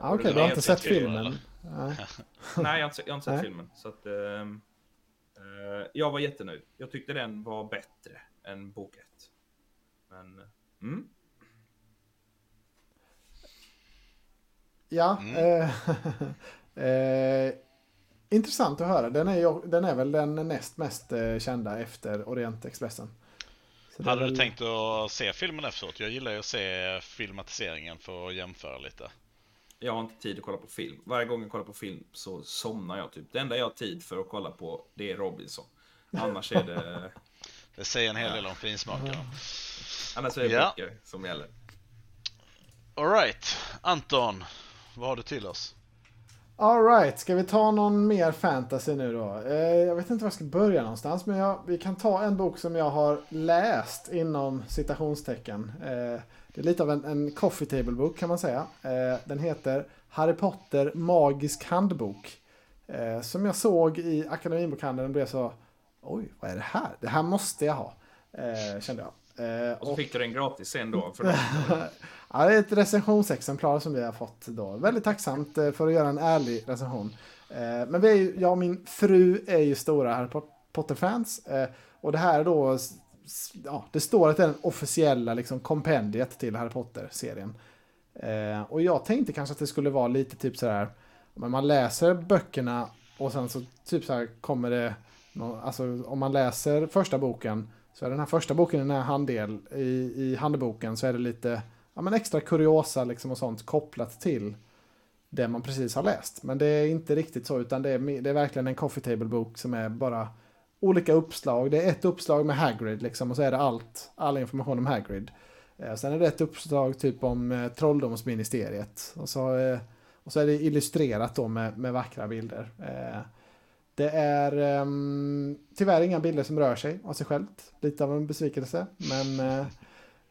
Ah, Okej, okay, du har inte sett filmen? Nej. Nej, jag har inte, jag har inte sett filmen. Så att, uh, jag var jättenöjd. Jag tyckte den var bättre än bok 1. Men, mm. Ja, mm. Eh, intressant att höra. Den är, den är väl den näst mest kända efter Orientexpressen. Hade väl... du tänkt att se filmen efteråt? Jag gillar ju att se filmatiseringen för att jämföra lite. Jag har inte tid att kolla på film. Varje gång jag kollar på film så somnar jag typ. Det enda jag har tid för att kolla på det är Robinson. Annars är det... det säger en hel del om finsmakarna. Annars är det ja. böcker som gäller. Alright, Anton. Vad har du till oss? Alright, ska vi ta någon mer fantasy nu då? Eh, jag vet inte var jag ska börja någonstans, men jag, vi kan ta en bok som jag har läst inom citationstecken. Eh, det är lite av en, en coffee table-bok kan man säga. Eh, den heter Harry Potter Magisk handbok. Eh, som jag såg i Akademibokhandeln och blev så Oj, vad är det här? Det här måste jag ha. Eh, kände jag. Eh, och så fick du den gratis sen då? För ja, det är ett recensionsexemplar som vi har fått då. Väldigt tacksamt eh, för att göra en ärlig recension. Eh, men vi är, jag och min fru är ju stora Harry Potter-fans. Och det här är då, ja, det står att det är den officiella liksom, kompendiet till Harry Potter-serien. Och jag tänkte kanske att det skulle vara lite typ så här, men man läser böckerna och sen så typ så här kommer det, alltså om man läser första boken så den här första boken, den här handdel, i, i handboken så är det lite ja, men extra kuriosa liksom och sånt kopplat till det man precis har läst. Men det är inte riktigt så, utan det är, det är verkligen en coffee table-bok som är bara olika uppslag. Det är ett uppslag med Hagrid liksom, och så är det allt, all information om Hagrid. Eh, sen är det ett uppslag typ om eh, trolldomsministeriet. Och så, eh, och så är det illustrerat då med, med vackra bilder. Eh, det är um, tyvärr inga bilder som rör sig av sig självt. Lite av en besvikelse. Men uh,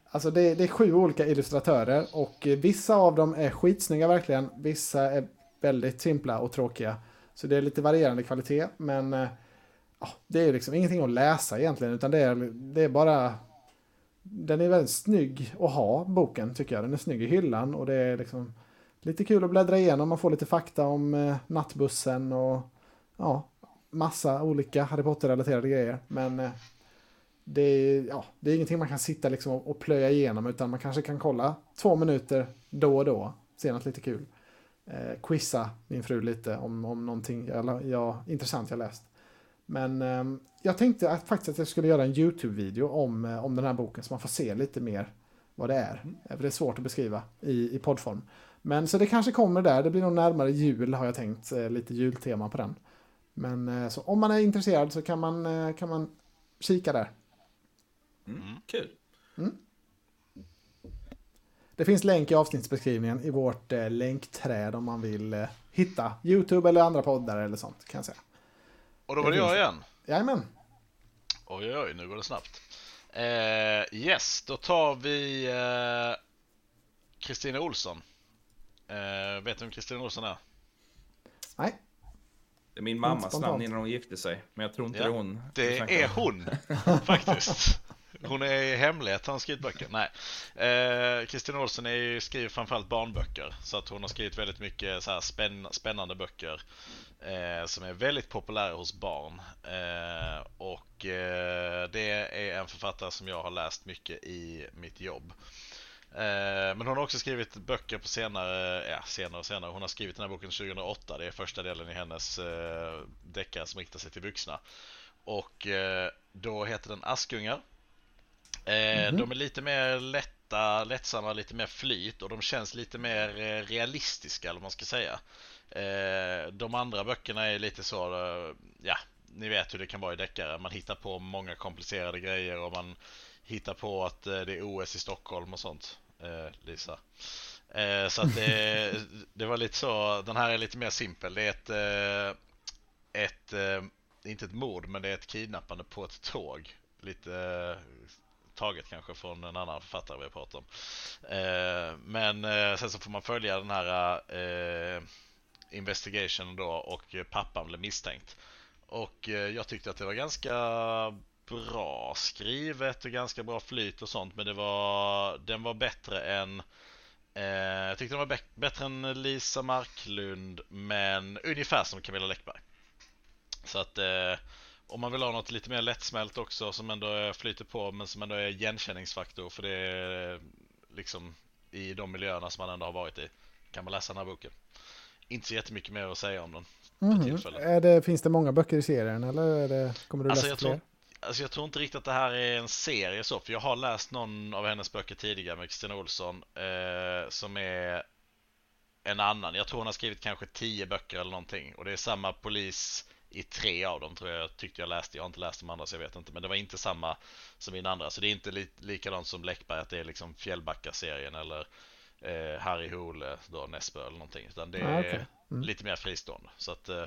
alltså det, det, är sju olika illustratörer och vissa av dem är skitsnygga verkligen. Vissa är väldigt simpla och tråkiga. Så det är lite varierande kvalitet. Men uh, det är liksom ingenting att läsa egentligen. Utan det är, det är bara... Den är väldigt snygg att ha, boken tycker jag. Den är snygg i hyllan och det är liksom lite kul att bläddra igenom. Man får lite fakta om uh, nattbussen och ja, massa olika Harry Potter-relaterade grejer. Men eh, det är, ja, det är ingenting man kan sitta liksom och, plöja igenom utan man kanske kan kolla två minuter då och då. Se något lite kul. Eh, quizza min fru lite om, om någonting jag, jag, intressant jag läst. Men eh, jag tänkte att, faktiskt att jag skulle göra en YouTube-video om, eh, om den här boken så man får se lite mer vad det är. Mm. För det är svårt att beskriva i, i poddform. Men så det kanske kommer där. Det blir nog närmare jul har jag tänkt. Eh, lite jultema på den. Men eh, så om man är intresserad så kan man, eh, kan man kika där. Mm, mm, kul. Mm. Det finns länk i avsnittsbeskrivningen i vårt eh, länkträd om man vill eh, hitta YouTube eller andra poddar eller sånt kan jag säga. Och då var det, det jag igen. Jajamän. Oj, oj, oj, nu går det snabbt. Eh, yes, då tar vi Kristina Olsson. Eh, vet du vem Kristina Olsson är? Nej. Det är min mammas namn innan hon gifte sig. Men jag tror inte ja, det är hon. Det är hon faktiskt. Hon är hemlighet, har skrivit böcker. Nej. Eh, Kristin Olsson är ju, skriver framförallt barnböcker. Så att hon har skrivit väldigt mycket så här spänn, spännande böcker. Eh, som är väldigt populära hos barn. Eh, och eh, det är en författare som jag har läst mycket i mitt jobb. Eh, men hon har också skrivit böcker på senare, ja senare och senare. Hon har skrivit den här boken 2008. Det är första delen i hennes eh, deckare som riktar sig till vuxna. Och eh, då heter den Askungar. Mm -hmm. De är lite mer lätta, lättsamma, lite mer flyt och de känns lite mer realistiska eller vad man ska säga. De andra böckerna är lite så, ja, ni vet hur det kan vara i deckare. Man hittar på många komplicerade grejer och man hittar på att det är OS i Stockholm och sånt Lisa. Eh, så att det, det var lite så, den här är lite mer simpel. Det är ett, eh, ett eh, inte ett mord, men det är ett kidnappande på ett tåg. Lite eh, taget kanske från en annan författare vi har pratat om. Eh, men eh, sen så får man följa den här eh, investigation då och pappan blev misstänkt. Och eh, jag tyckte att det var ganska bra skrivet och ganska bra flyt och sånt men det var, den var bättre än eh, jag tyckte den var bättre än Lisa Marklund men ungefär som Camilla Läckberg. Så att eh, om man vill ha något lite mer lättsmält också som ändå flyter på men som ändå är igenkänningsfaktor för det är liksom i de miljöerna som man ändå har varit i kan man läsa den här boken. Inte så jättemycket mer att säga om den. Mm. Är det, finns det många böcker i serien eller det, kommer du alltså, läsa fler? Tror, alltså jag tror inte riktigt att det här är en serie så, för jag har läst någon av hennes böcker tidigare med Kristina Olsson eh, som är en annan. Jag tror hon har skrivit kanske tio böcker eller någonting och det är samma polis i tre av dem tror jag, tyckte jag läste. Jag har inte läst de andra så jag vet inte. Men det var inte samma som i den andra. Så det är inte li likadant som Läckberg att det är liksom Fjällbacka-serien eller eh, Harry Hole, då Näsbö eller någonting. Utan det är ah, okay. mm. lite mer fristående. Så att eh,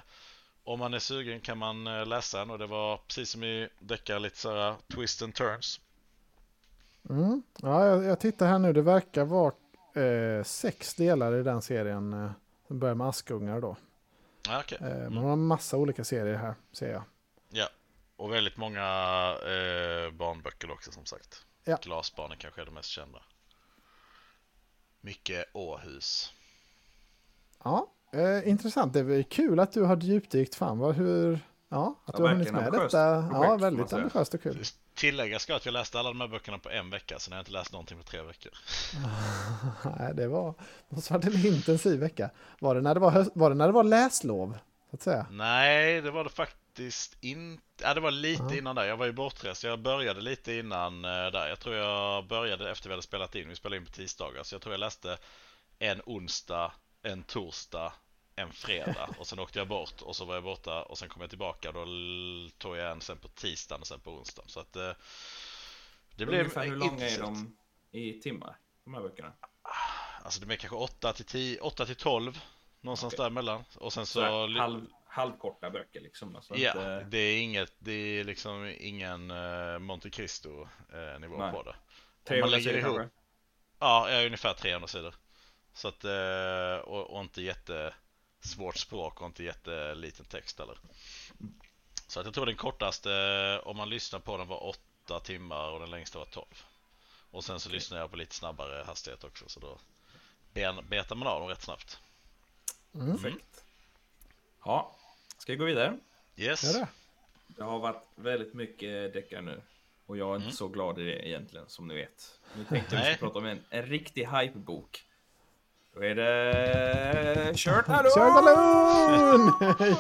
om man är sugen kan man eh, läsa den och det var precis som i deckare lite sådär twist and turns. Mm. Ja, jag, jag, tittar här nu. Det verkar vara eh, sex delar i den serien. Eh, som börjar med Askungar då. Okay. Eh, mm. Man har en massa olika serier här, ser jag. Ja, och väldigt många eh, barnböcker också som sagt. Ja. Glasbarnen kanske är de mest kända. Mycket Åhus. Ja, eh, intressant. Det är kul att du har djupdykt. Fan vad hur... Ja, att ja, du har hunnit med detta. Projekt, ja, väldigt ambitiöst och kul. Tillägga ska att jag läste alla de här böckerna på en vecka, så jag har inte läst någonting på tre veckor. Nej, det var, måste varit en intensiv vecka. Var det när det var, var, det när det var läslov? Så att säga? Nej, det var det faktiskt inte. Ja, det var lite uh -huh. innan där. Jag var ju bortrest. Jag började lite innan uh, där. Jag tror jag började efter vi hade spelat in. Vi spelade in på tisdagar, så jag tror jag läste en onsdag, en torsdag, en fredag och sen åkte jag bort och så var jag borta och sen kom jag tillbaka då tog jag en sen på tisdagen och sen på onsdagen. Så att eh, det blev Ungefär hur långa är de i timmar, de här böckerna? Alltså de är kanske 8 till 10, 8 till 12 någonstans okay. däremellan. Och sen så... så halv, halvkorta böcker liksom? Alltså ja, inte... det är inget, det är liksom ingen uh, Monte Cristo uh, nivå Nej. på det. 300 sidor ihop... kanske? Ja, ungefär 300 sidor. Så att, uh, och, och inte jätte svårt språk och inte jätteliten text heller. Så att jag tror den kortaste, om man lyssnar på den, var 8 timmar och den längsta var 12. Och sen så okay. lyssnar jag på lite snabbare hastighet också så då betar man av dem rätt snabbt. Mm. Perfekt. Ja, ska vi gå vidare? Yes. Ja, det. det har varit väldigt mycket deckare nu. Och jag är inte mm. så glad i det egentligen, som ni vet. Nu tänkte vi prata om en, en riktig hypebok. Då är det Kört Hallon!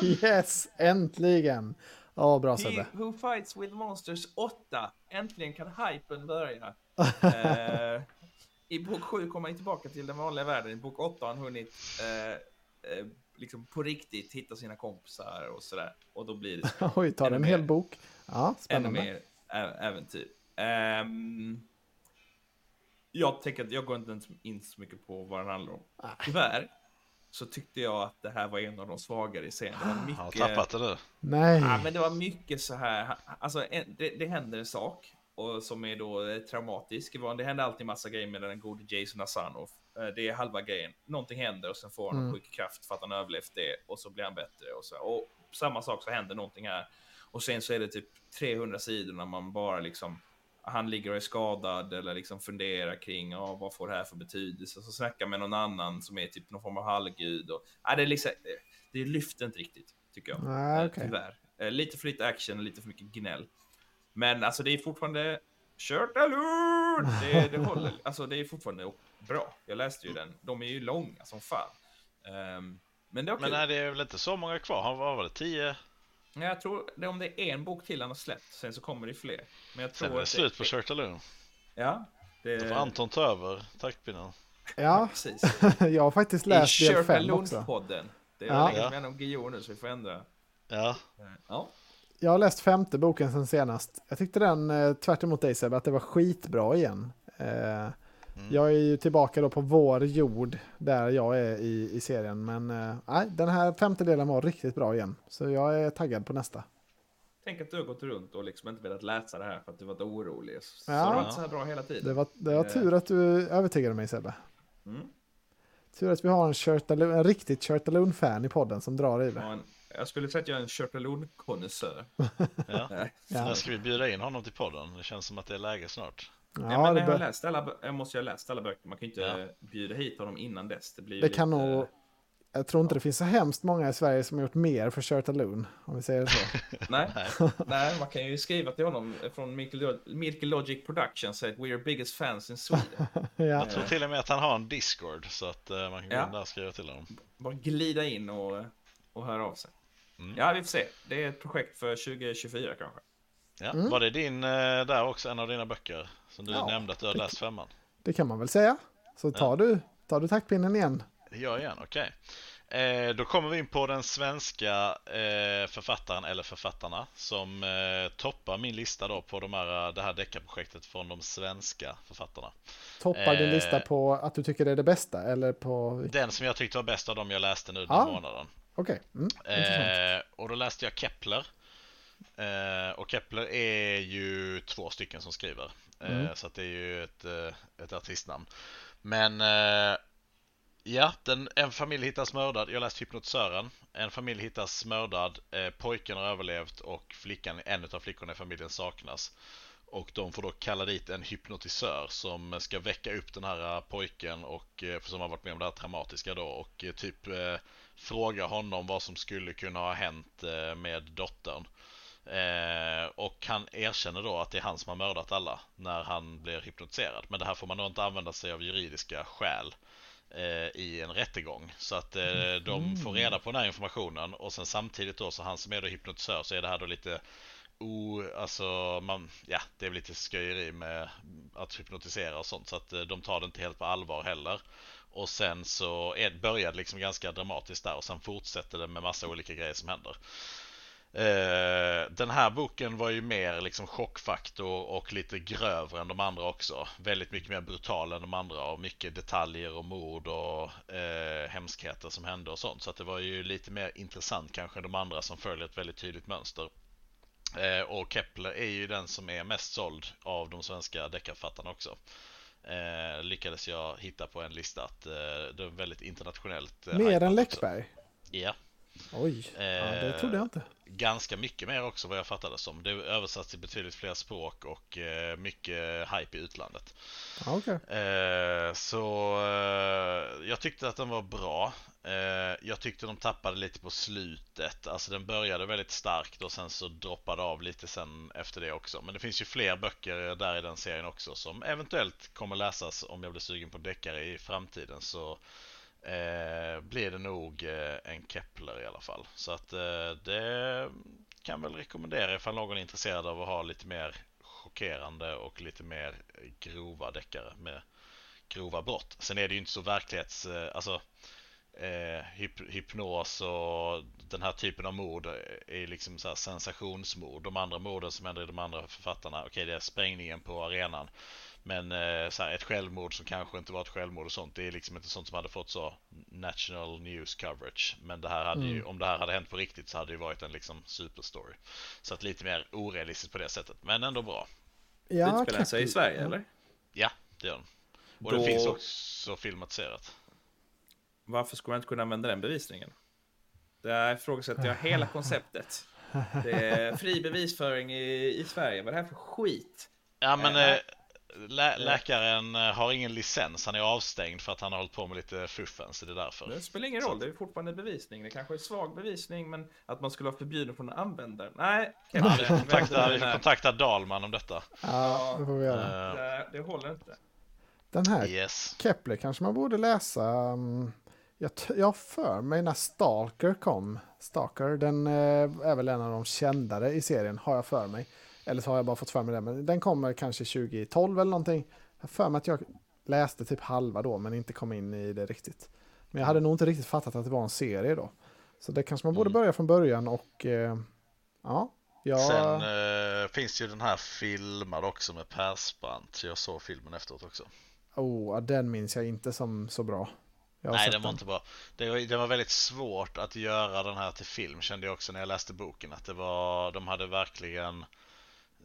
yes, äntligen! Ja, bra Sebbe. Who Fights With Monsters 8. Äntligen kan hypen börja. eh, I bok 7 kommer han tillbaka till den vanliga världen. I bok 8 har han hunnit eh, eh, liksom på riktigt hitta sina kompisar och sådär. Och då blir det... Oj, tar en hel bok. Ja, spännande. Ännu mer äventyr. Um, jag tänker att jag går inte in så mycket på vad den handlar om. Tyvärr så tyckte jag att det här var en av de svagare i serien. Det var mycket... Har tappat det nu? Nej. Ja, men det var mycket så här. Alltså, det, det händer en sak och som är då eh, traumatisk. Det händer alltid massa grejer med den gode Jason Asanoff. Eh, det är halva grejen. Någonting händer och sen får han mm. sjuk kraft för att han överlevt det och så blir han bättre och så. Och samma sak så händer någonting här. Och sen så är det typ 300 sidor när man bara liksom han ligger och är skadad eller liksom funderar kring oh, vad får det här för betydelse. Så snackar med någon annan som är typ någon form av halvgud. Och, ah, det, är liksom, det lyfter inte riktigt, tycker jag. Ah, okay. Tyvärr. Eh, lite för lite action och lite för mycket gnäll. Men alltså det är fortfarande kört alert! Det, det håller. Alltså det är fortfarande bra. Jag läste ju den. De är ju långa som fan. Um, men det är okej. Men är det väl inte så många kvar? Han var väl tio? Jag tror det om det är en bok till han har släppt, sen så kommer det fler. Men jag tror sen är det slut på Shirt Alone. Ja. Det... Då får Anton ta över taktpinnen. Ja, precis. jag har faktiskt läst del 5 också. podden Det är ja. länge med om Guillou nu så vi får ändra. Ja. ja. Jag har läst femte boken sen senast. Jag tyckte den, eh, tvärt emot dig Sebbe, att det var skitbra igen. Eh, Mm. Jag är ju tillbaka då på vår jord där jag är i, i serien. Men eh, nej, den här femte delen var riktigt bra igen. Så jag är taggad på nästa. Tänk att du har gått runt och liksom inte velat läsa det här för att du varit orolig. Så Ja. det var inte så här bra hela tiden. Det var, det var Eh. tur att du övertygade mig Sebbe. Mm. Tur att vi har en, en riktigt Shirtaloon-fan i podden som drar i det. Ja, en, jag skulle säga att jag är en Shirtaloon-konnässör. Ja. Ja. Ska vi bjuda in honom till podden? Det känns som att det är läge snart. Nej, Ja, men det, jag, bör, läst alla, jag måste ju ha läst alla böcker. Man kan ju inte Ja. bjuda hit honom innan dess. Det, blir det kan lite, nog... Jag tror inte det finns så hemskt många i Sverige som har gjort mer för Shirtaloon. Om vi säger så. Nej, Nej. nej, man kan ju skriva till honom från Milky Milky Logic Productions. Att we are biggest fans in Sweden. ja. Jag tror till och med att han har en Discord så att eh, man kan gå Ja. in där och skriva till honom. Bara glida in och, och höra av sig. Mm. Ja, vi får se. Det är ett projekt för 2024 kanske. Ja. Mm. Var det din eh, där också, en av dina böcker? Som du Ja, nämnde att du har det- läst femman? Det kan man väl säga. Så tar, du, tar du taktpinnen igen. Det gör jag igen, okej. Eh, då kommer vi in på den svenska eh, författaren eller författarna som eh, toppar min lista då på de här, det här deckarprojektet från de svenska författarna. Toppar din Eh. lista på att du tycker det är det bästa? Eller på... Den som jag tyckte var bäst av dem jag läste nu den Ja. månaden. Okej, mm, intressant. Eh, och då läste jag Kepler. Eh, och Kepler är ju två stycken som skriver. Eh, Mm. Så det är ju ett, eh, ett artistnamn. Men eh, ja, den, en familj hittas mördad. Jag läste Hypnotisören. En familj hittas mördad. Pojken har överlevt och flickan, en av flickorna i familjen saknas. Och de får då kalla dit en hypnotisör som ska väcka upp den här pojken och som har varit med om det här traumatiska då och typ eh, fråga honom vad som skulle kunna ha hänt med dottern. Eh, och han erkänner då att det är han som har mördat alla när han blir hypnotiserad. Men det här får man nog inte använda sig av juridiska skäl eh, i en rättegång. Så att eh, de får reda på den här informationen och sen samtidigt då så han som är då hypnotisör så är det här då lite o, alltså man, ja det är lite sköjeri med att hypnotisera och sånt så att eh, de tar det inte helt på allvar heller. Och sen så är, börjar det liksom ganska dramatiskt där och sen fortsätter det med massa olika grejer som händer. Eh, den här boken var ju mer liksom chockfaktor och lite grövre än de andra också. Väldigt mycket mer brutal än de andra och mycket detaljer och mord och eh, hemskheter som hände och sånt. Så att det var ju lite mer intressant kanske än de andra som följer ett väldigt tydligt mönster. Eh, och Kepler är ju den som är mest såld av de svenska deckarförfattarna också. Eh, lyckades jag hitta på en lista att eh, det är väldigt internationellt. eh, Mer än. Läckberg? Ja, Oj, ja, det Eh, trodde jag inte. Ganska mycket mer också vad jag fattade som. Det är översatt till betydligt fler språk och eh, mycket hype i utlandet. Okej. Eh, så eh, jag tyckte att den var bra. Eh, jag tyckte de tappade lite på slutet. Alltså den började väldigt starkt och sen så droppade av lite sen efter det också. Men det finns ju fler böcker där i den serien också som eventuellt kommer läsas om jag blir sugen på deckare i framtiden. Så eh, blir det nog eh, en Kepler i alla fall. Så att eh, det kan väl rekommendera ifall någon är intresserad av att ha lite mer chockerande och lite mer grova deckare med grova brott. Sen är det ju inte så verklighets... eh, Alltså eh, hyp, hypnos och den här typen av mord är liksom så här sensationsmord. De andra morden som händer i de andra författarna, okej det är sprängningen på arenan. Men eh, så här, ett självmord som kanske inte var ett självmord och sånt, det är liksom inte sånt som hade fått så national news coverage. Men det här hade ju, Mm. om det här hade hänt på riktigt så hade det ju varit en liksom superstory. Så att lite mer orealistiskt på det sättet, men ändå bra. Ja, Utspelar sig i. Sverige, Ja. eller? Ja, det gör den. Och Då- det finns också filmatiserat. Varför skulle man inte kunna använda den bevisningen? Där ifrågasätter jag hela konceptet. Det är fri bevisföring i, i Sverige. Vad är det här för skit? Ja men Äh, lä läkaren eh, har ingen licens, han är avstängd för att han har hållit på med lite fuffen, så det är därför. Det spelar ingen roll, det är fortfarande bevisning. Det kanske är svag bevisning, men att man skulle vara förbjuden från att använda den. Nej, Ja, vi, får kontakta, vi det, får kontakta Dalman om detta. Ja, det får vi göra. Eh, det, det håller inte. Den här yes. Kepler kanske man borde läsa. mm, Jag, jag för mig när Stalker kom. Stalker, den eh, är väl en av de kändare i serien, har jag för mig. Eller så har jag bara fått för mig det, men den kommer kanske 2012 eller någonting. Jag för mig att jag läste typ halva då, men inte kom in i det riktigt. Men jag hade nog inte riktigt fattat att det var en serie då. Så det kanske man borde Mm. börja från början och eh, ja. Jag, Sen eh, finns ju den här filmad också med Persbrandt, jag såg filmen efteråt också. Oh, den minns jag inte som så bra. Nej, den var inte bra. Det var, det var väldigt svårt att göra den här till film kände jag också när jag läste boken. Att det var, de hade verkligen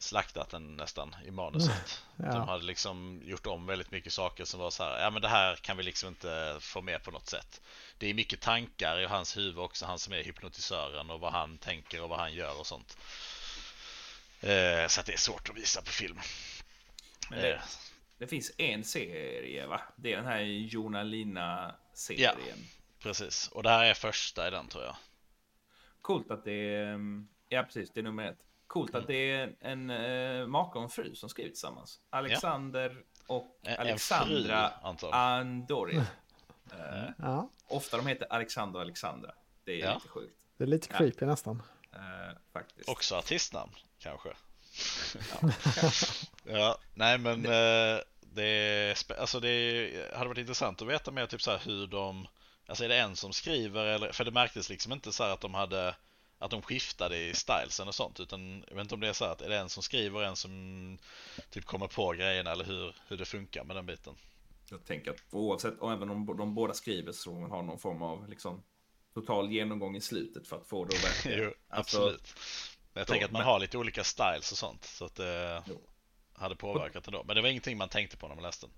slaktat den nästan i manuset. Ja. De hade liksom gjort om väldigt mycket saker som var så här, ja men det här kan vi liksom inte få med på något sätt. Det är mycket tankar i hans huvud också, han som är hypnotisören och vad han tänker och vad han gör och sånt. Eh, så att det är svårt att visa på film. Men det, Eh, det finns en serie va? Det är den här Jona Lina-serien. precis, och det här är första i den tror jag. Coolt att det är... Ja, precis. Det är nummer ett. Coolt Mm. att det är en uh, make och en fru som skrivit tillsammans. Alexander och En- en Alexandra fru, jag. Andori. Eh, Ja, ofta de heter Alexander och Alexandra. Det är Ja. lite sjukt. det är lite Ja. creepy nästan. eh, faktiskt. Också artistnamn kanske. ja, nej men eh, det, är, alltså det hade varit intressant att veta mer typ så här hur de, alltså är det en som skriver eller, för det märktes liksom inte så här att de hade, att de skiftade i stylesen och sånt utan jag vet inte om det är så att är det en som skriver en som typ kommer på grejerna eller hur, hur det funkar med den biten. Jag tänker att oavsett, och även om de båda skriver så har man någon form av liksom total genomgång i slutet för att få det att verka. jo, Alltså, absolut. Men jag då, tänker att man men- har lite olika styles och sånt så att det Jo. hade påverkat ändå. Men det var ingenting man tänkte på när man läste den.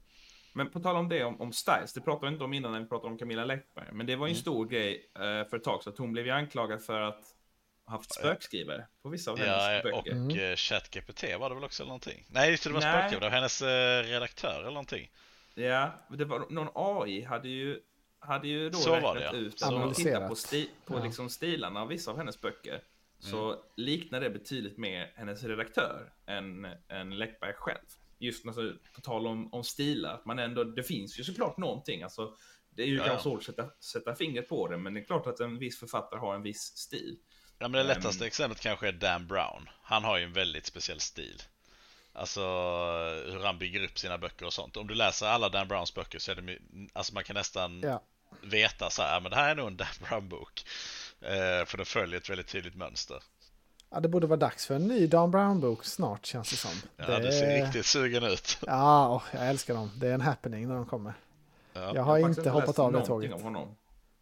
Men på tal om det, om, om Styles, det pratade vi inte om innan när vi pratade om Camilla Läckberg. Men det var ju en Mm. stor grej eh, för ett tag så att hon blev ju anklagad för att haft spökskrivare på vissa av hennes Ja, och böcker. Mm. mm. ChatGPT var det väl också eller någonting? Nej, just det, det var var hennes eh, redaktör eller någonting. Ja, det var någon AI hade ju, hade ju då Så räknat det, ja. ut att man tittar på, sti, på Ja. liksom stilarna av vissa av hennes böcker så Mm. liknar det betydligt mer hennes redaktör än, än Läckberg själv. Just alltså, på tal om, om stilar, att man ändå, det finns ju såklart någonting, alltså det är ju Ja, kanske ja. svårt att sätta, sätta fingret på det, men det är klart att en viss författare har en viss stil. Ja, men det lättaste Ehm. exemplet kanske är Dan Brown. Han har ju en väldigt speciell stil. Alltså hur han bygger upp sina böcker och sånt. Om du läser alla Dan Browns böcker så är det, alltså man kan nästan Ja. veta så här, men det här är nog en Dan Brown-bok. Eh, för den följer ett väldigt tydligt mönster. Ja, det borde vara dags för en ny Dan Brown-bok snart känns det som. Ja, det du ser riktigt sugen ut. Ja, åh, jag älskar dem. Det är en happening när de kommer. Ja. Jag har faktiskt inte hoppat av det tåget. Har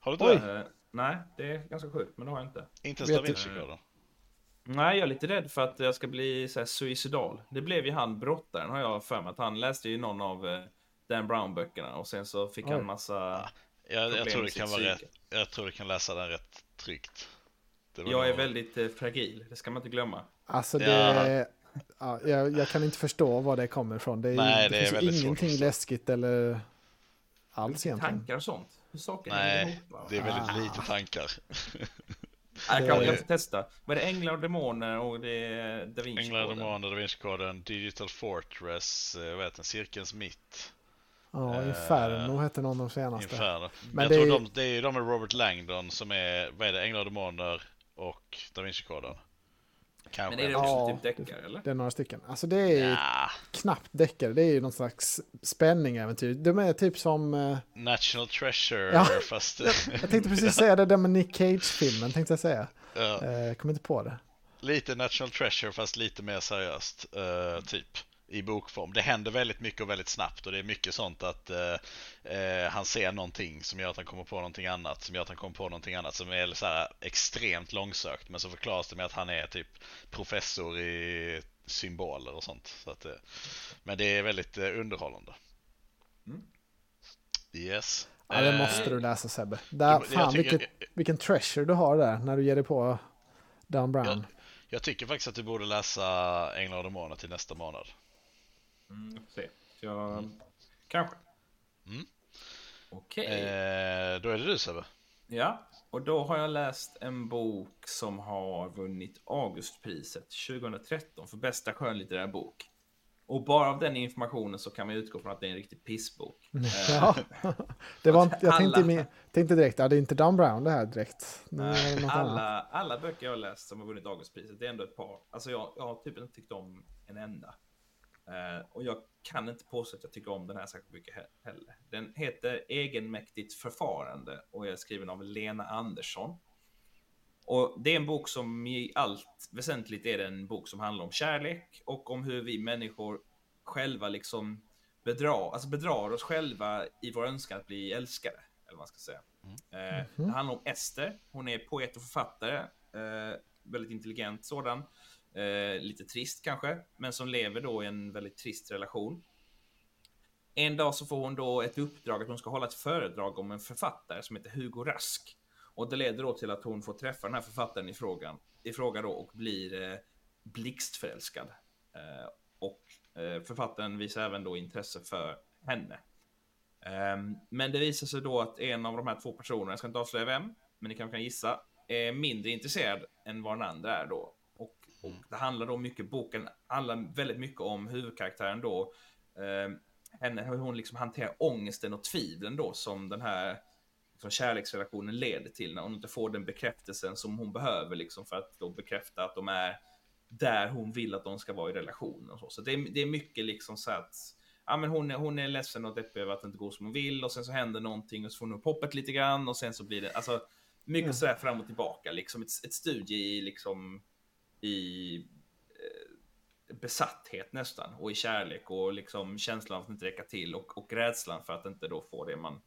du inte det? Nej, det är ganska sjukt, men det har jag inte. Inte ens Da du- Vinci-koden? Nej, jag är lite rädd för att jag ska bli så här, suicidal. Det blev ju han brottaren har jag för mig. Att han läste ju någon av eh, Dan Brown-böckerna och sen så fick Oj. han massa... Jag, jag, problem tror med det kan sitt vara psyke. rätt, jag tror du kan läsa den rätt tryggt. Det var Jag är nog- väldigt eh, fragil, det ska man inte glömma. Alltså Ja. det... Ja, jag, jag kan inte förstå var det kommer ifrån. Det, är, Nej, det, det är finns ju väldigt svårt ingenting läskigt eller alls egentligen. Tankar och sånt. Hur saker hänger Nej, ihop. va? det är väldigt Ah. lite tankar. Nej, jag kan det- jag får testa. Vad är det? Änglar och demoner och det är Da Vinci Änglar, Koden. Demoner, Da Vinci-koden, Digital Fortress, eh, vad heter den, Cirkelns mitt, Ja, Eh, Inferno hette någon av de senaste. Inferno. Men jag det tror är- de, det är ju de med Robert Langdon som är, vad är det, Änglar, Demoner och Da Vinci-koden. Kanske. Men är det Ja, också typ deckare eller? Det är några stycken. Alltså det är Ja, knappt deckare. Det är ju någon slags spänning-äventyr. De är typ som... eh, National Treasure Ja. fast... Jag tänkte precis säga det där med Nick Cage-filmen, tänkte jag säga. ja, Eh, kommer inte på det. lite National Treasure fast lite mer seriöst, eh, typ. I bokform. Det händer väldigt mycket och väldigt snabbt och det är mycket sånt att eh, eh, han ser någonting som gör att han kommer på någonting annat, som gör att han kommer på någonting annat som är så här extremt långsökt men så förklaras det med att han är typ professor i symboler och sånt. Så att, eh, men det är väldigt eh, underhållande. Mm. Yes. Ja, det Eh, måste du läsa Sebbe. Där, jag fan, tycker- vilket, vilken treasure du har där när du ger dig på Dan Brown. Jag tycker faktiskt att du borde läsa Änglar och Demoner till nästa månad. Mm, jag får se. Jag... Kanske. Mm. Okej. Eh, då är det du Sebbe. Ja, och då har jag läst en bok som har vunnit Augustpriset 2013 för bästa skönlitterär bok. Och bara av den informationen så kan man utgå från att det är en riktig pissbok. Eh, Ja. Det var, inte- jag tänkte, Alla- tänkte direkt, ja, det är inte Dan Brown det här direkt. Det något annat. alla, alla böcker jag har läst som har vunnit Augustpriset, det är ändå ett par. Alltså jag, jag har typ inte tyckt om en enda. Eh, och jag kan inte påstå att jag tycker om den här särskilt mycket he- heller. Den heter Egenmäktigt förfarande och är skriven av Lena Andersson. Och det är en bok som i allt väsentligt är det en bok som handlar om kärlek och om hur vi människor själva liksom bedrar, alltså bedrar oss själva i vår önskan att bli älskade. Eller vad man ska säga. Eh, det handlar om Ester. Hon är poet och författare. Eh, väldigt intelligent sådan. Eh, lite trist kanske, men som lever då i en väldigt trist relation. En dag så får hon då ett uppdrag att hon ska hålla ett föredrag om en författare som heter Hugo Rask. Och det leder då till att hon får träffa den här författaren i frågan, i fråga då och blir eh, blixtförälskad. Eh, och eh, författaren visar även då intresse för henne. Ehm, men det visar sig då att en av de här två personerna, jag ska inte avslöja vem, men ni kanske kan gissa, är mindre intresserad än vad den andra är då. Och, det handlar då mycket, boken handlar väldigt mycket om huvudkaraktären då, eh, henne, hur hon liksom hanterar ångesten och tvivlen då som den här liksom, kärleksrelationen leder till när hon inte får den bekräftelsen som hon behöver liksom för att då bekräfta att de är där hon vill att de ska vara i relationen och så. Så det är, det är mycket liksom så att ja, men hon, är, hon är ledsen och deppig över att det inte går som hon vill och sen så händer någonting och så får hon upp hoppet lite grann och sen så blir det, alltså mycket Mm. sådär fram och tillbaka, liksom ett, ett studie i liksom i eh, besatthet nästan och i kärlek och liksom känslan av att inte räcka till och, och rädslan för att inte då få det man,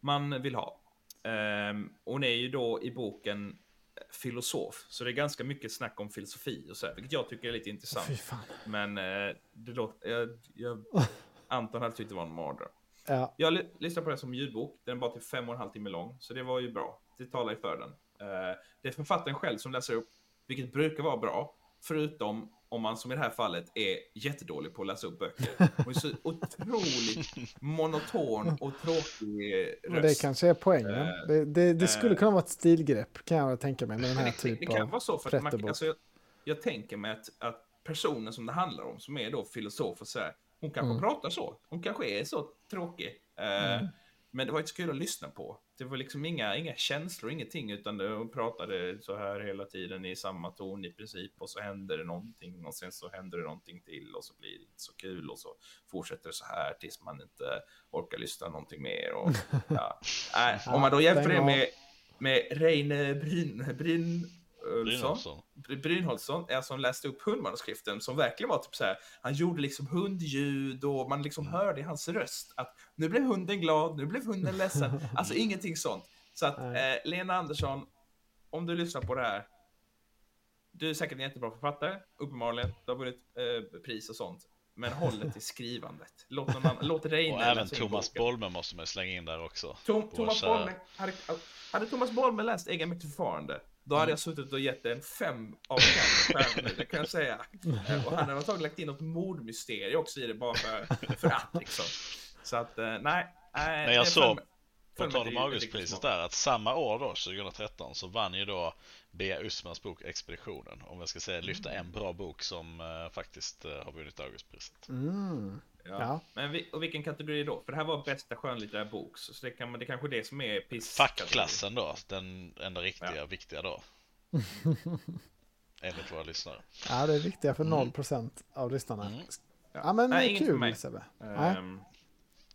man vill ha. Ehm, hon är ju då i boken filosof, så det är ganska mycket snack om filosofi och så här, vilket jag tycker är lite intressant. Fan. Men eh, det låter, jag, jag, Anton hade tyckt det var en mardröm. Ja, Jag ly- lyssnade på den som ljudbok. Den är bara till fem och en halv timme lång, så det var ju bra. Det talar ju för den. Eh, det är författaren själv som läser upp, vilket brukar vara bra. Förutom om man som i det här fallet är jättedålig på att läsa upp böcker. Hon är så otroligt monoton och tråkig röst. det kanske är poängen. Eh, Det, det, det skulle eh. kunna vara ett stilgrepp kan jag tänka mig med den här det, det, det typen kan av vara så, för man, alltså, jag, jag tänker mig att, att personen som det handlar om, som är då filosof och så här, hon kanske Mm. pratar så. Hon kanske är så tråkig. Eh, Men det var inte så kul att lyssna på. Det var liksom inga, inga känslor, ingenting, utan hon pratade så här hela tiden i samma ton i princip och så händer det någonting och sen så händer det någonting till och så blir det inte så kul och så fortsätter det så här tills man inte orkar lyssna någonting mer. Och, ja. Nej, om man då jämför det med, med Reine Bryn, Bryn, Brynolfsson. Br- Brynholtsson, är som läste upp hundmanuskriften som verkligen var typ så här. Han gjorde liksom hundljud och man liksom hörde i hans röst att nu blev hunden glad, nu blev hunden ledsen. Alltså ingenting sånt. Så att eh, Lena Andersson, om du lyssnar på det här. Du är säkert en jättebra författare, uppenbarligen. Du har vunnit eh, pris och sånt. Men håll det till skrivandet. Låt, någon annan, låt Reine Och även Thomas. Bolme måste man slänga in där också. Tom, Thomas kära- Bolme, hade, hade Thomas Bolme läst Egenmäktigt förfarande, då Mm. hade jag suttit och gett en fem av fem stjärnor nu, det kan jag säga. Eh, Och han hade antagligen lagt in något mordmysterium också i det bara för, för att liksom. Så att, eh, nej. nej Men jag såg, på tal om Augustpriset där, att samma år då, 2013, så vann ju då Bea Usmans bok Expeditionen. Om jag ska säga lyfta en bra bok som eh, faktiskt eh, har vunnit Augustpriset. Mm. Ja. Ja. Men vi, och vilken kategori då? För det här var bästa skönlitterära bok, så det, kan, man- det kanske är det som är piss. Fackklassen då, den enda riktiga, Ja. viktiga då. Enligt våra lyssnare. ja, det är viktiga för Mm. 0% av lyssnarna. Mm. Ja, men Nej, kul mig. Sebbe. Ehm,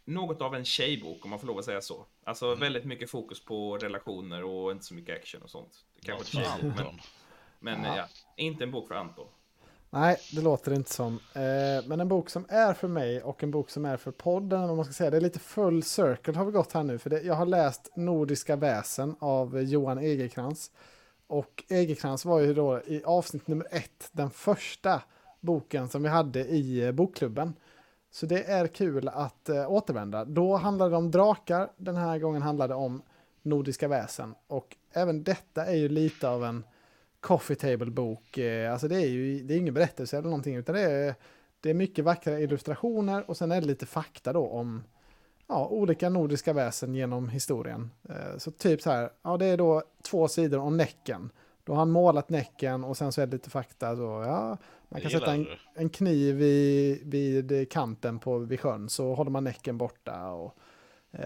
något av en tjejbok om man får lov att säga så. Alltså Mm. väldigt mycket fokus på relationer och inte så mycket action och sånt. Det kanske för tjejbok, men, men Ja. ja. inte en bok för Anton. Nej, det låter inte som. Eh, men en bok som är för mig och en bok som är för podden, vad man ska säga, det är lite full circle har vi gått här nu. För det, jag har läst Nordiska väsen av Johan Egerkrans. Och Egerkrans var ju då i avsnitt nummer ett den första boken som vi hade i eh, bokklubben. Så det är kul att eh, återvända. Då handlade det om drakar, den här gången handlade det om Nordiska väsen. Och även detta är ju lite av en coffee table-bok. Eh, Alltså det är ju det är ingen berättelse eller någonting, utan det är, det är mycket vackra illustrationer och sen är det lite fakta då om ja, olika nordiska väsen genom historien. Eh, Så typ så här, ja det är då två sidor om Näcken. Då har han målat Näcken och sen så är det lite fakta. Så, ja, man kan sätta en, en kniv vid, vid kanten på, vid sjön så håller man Näcken borta. Och,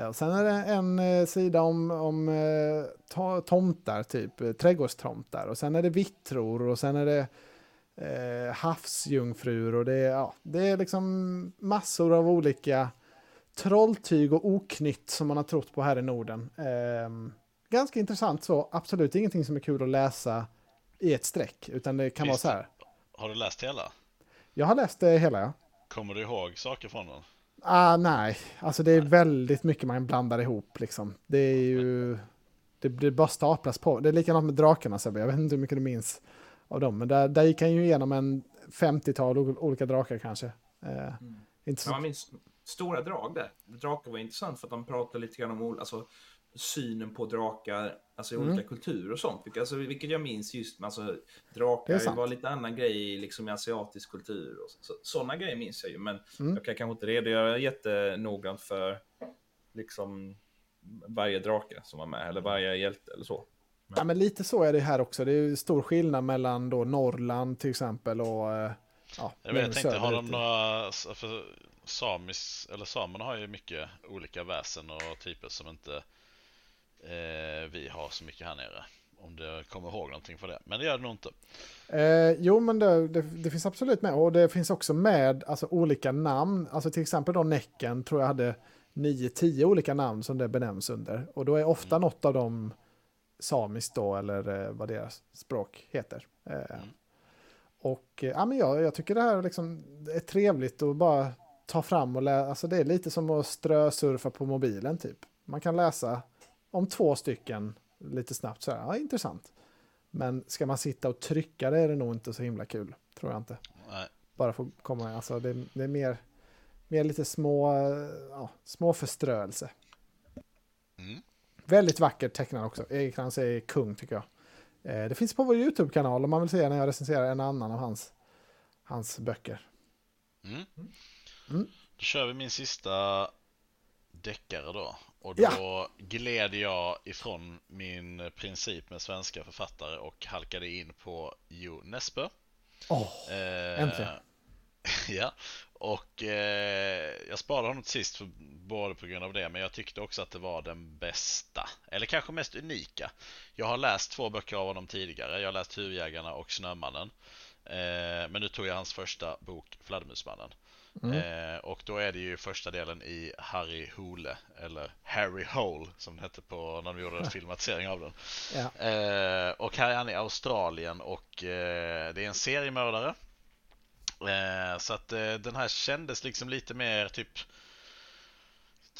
och sen är det en eh, sida om, om eh, to, tomtar, typ eh, trädgårdstomtar. Och sen är det vittror och sen är det eh, havsjungfrur. Och det, är- ja, det är liksom massor av olika trolltyg och oknytt som man har trott på här i Norden. Ehm, ganska intressant så. Absolut ingenting som är kul att läsa i ett streck. Utan det kan Visst. vara så här. Har du läst hela? Jag har läst det hela, ja. Kommer du ihåg saker från den? Ah, nej, alltså det är väldigt mycket man blandar ihop liksom. Det är ju... Det blir bara staplas på. Det är likadant med drakarna Sebbe, jag vet inte hur mycket du minns av dem. Men där, där gick han ju igenom en 50-tal olika drakar kanske. Eh, Mm. inte så... Ja, min s- stora drag där. Drakar var intressant för att de pratade lite grann om ol- alltså, synen på drakar alltså, i Mm. olika kulturer och sånt. Vilket, alltså, vilket jag minns just med alltså, drakar var lite annan grej liksom, i asiatisk kultur. Och så, sådana grejer minns jag ju. Men Mm. jag kan kanske inte redogöra jättenoggrant för liksom, varje drake som var med. Eller varje hjälte eller så. Ja, men lite så är det här också. Det är stor skillnad mellan då Norrland till exempel och... eh, Ja, Jag, vet, jag tänkte, har de några... För samis, eller samerna har ju mycket olika väsen och typer som inte eh, vi har så mycket här nere. Om du kommer ihåg någonting för det. Men det gör det nog inte. Eh, jo, men det, det, det finns absolut med. Och det finns också med alltså, olika namn. Alltså till exempel då Näcken tror jag hade 9-10 olika namn som det benämns under. Och då är ofta något av dem samiskt då, eller eh, vad deras språk heter. Eh, Och eh, ja, men jag, jag tycker det här liksom är trevligt att bara ta fram och läsa. Alltså det är lite som att strösurfa på mobilen typ. Man kan läsa om två stycken lite snabbt så här, ja intressant. Men ska man sitta och trycka det är det nog inte så himla kul, tror jag inte. Nej. Bara få komma, alltså det, det är mer, mer lite små, ja, små förströelse. Mm. Väldigt vackert tecknad också. Erik Krantz är kung tycker jag. Eh, det finns på vår YouTube-kanal om man vill se när jag recenserar en annan av hans, hans böcker. Mm. Mm. Då kör vi min sista deckare då. Och Ja. då gled jag ifrån min princip med svenska författare och halkade in på Jo Nesbø. Åh, Eh, Äntligen. ja, och eh, jag sparade honom till sist för, både på grund av det, men jag tyckte också att det var den bästa, eller kanske mest unika. Jag har läst två böcker av honom tidigare, jag har läst Huvudjägarna och Snömannen. Eh, men nu tog jag hans första bok, Fladdermusmannen. Mm. Eh, och då är det ju första delen i Harry Hole, eller Harry Hole som det hette på när de gjorde en filmatisering av den. ja. Eh, och här är han i Australien och eh, det är en seriemördare. Eh, så att eh, den här kändes liksom lite mer typ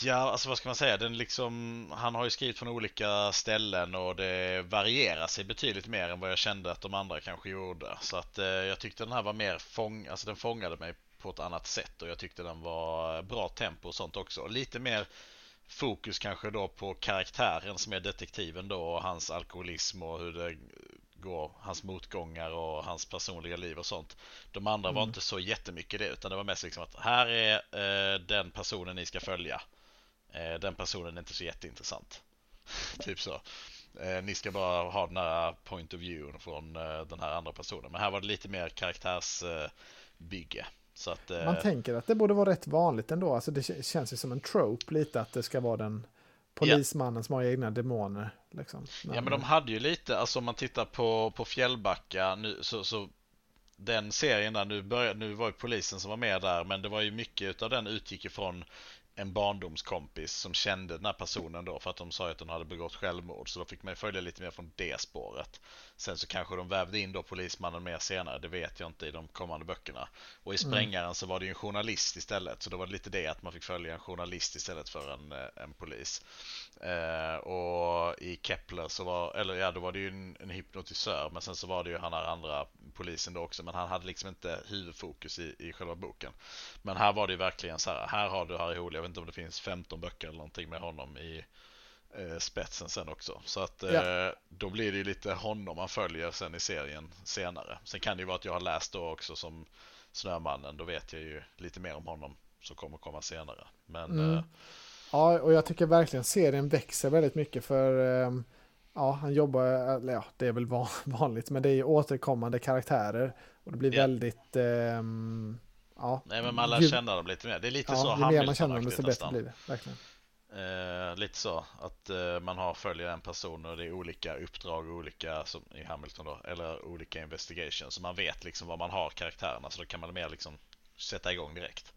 Ja, alltså vad ska man säga? Den liksom, han har ju skrivit från olika ställen och det varierar sig betydligt mer än vad jag kände att de andra kanske gjorde. Så att eh, jag tyckte den här var mer fång, alltså den fångade mig på ett annat sätt och jag tyckte den var bra tempo och sånt också. Lite mer fokus kanske då på karaktären som är detektiven då och hans alkoholism och hur det går, hans motgångar och hans personliga liv och sånt. De andra var Mm. inte så jättemycket det utan det var mest liksom att här är eh, den personen ni ska följa. Eh, den personen är inte så jätteintressant. typ så. Eh, ni ska bara ha den här point of view från eh, den här andra personen. Men här var det lite mer karaktärsbygge. Att, eh, Man tänker att det borde vara rätt vanligt ändå. Alltså det känns ju som en trope lite att det ska vara den polismannen som har egna demoner. Liksom. Ja men de hade ju lite, alltså om man tittar på, på Fjällbacka nu så, så den serien där, nu, började, nu var ju polisen som var med där men det var ju mycket utav den utgick ifrån en barndomskompis som kände den här personen då för att de sa att den hade begått självmord så då fick man följa lite mer från det spåret. Sen så kanske de vävde in då polismannen mer senare, det vet jag inte i de kommande böckerna. Och i Sprängaren så var det ju en journalist istället så då var det lite det att man fick följa en journalist istället för en, eh, en polis. Eh, och i Kepler så var, eller ja då var det ju en, en hypnotisör men sen så var det ju han här andra polisen då också men han hade liksom inte huvudfokus i, i själva boken. Men här var det ju verkligen så här, här har du Harry Hole, jag vet inte om det finns 15 böcker eller någonting med honom i spetsen sen också. Så att eh, Ja. då blir det ju lite honom man följer sen i serien senare. Sen kan det ju vara att jag har läst då också som Snömannen, då vet jag ju lite mer om honom som kommer komma senare. Men Mm. eh, Ja, och jag tycker verkligen serien växer väldigt mycket för ehm, ja, han jobbar, eller ja, det är väl van- vanligt, men det är ju återkommande karaktärer och det blir Ja. väldigt, ehm, ja. nej men man lär ju, känna dem lite mer. Det är lite ja, så Hamilton-aktigt nästan. blir det, verkligen. Eh, lite så att eh, man har följer en person och det är olika uppdrag och olika som i Hamilton då eller olika investigations så man vet liksom vad man har karaktärerna så då kan man mer liksom sätta igång direkt.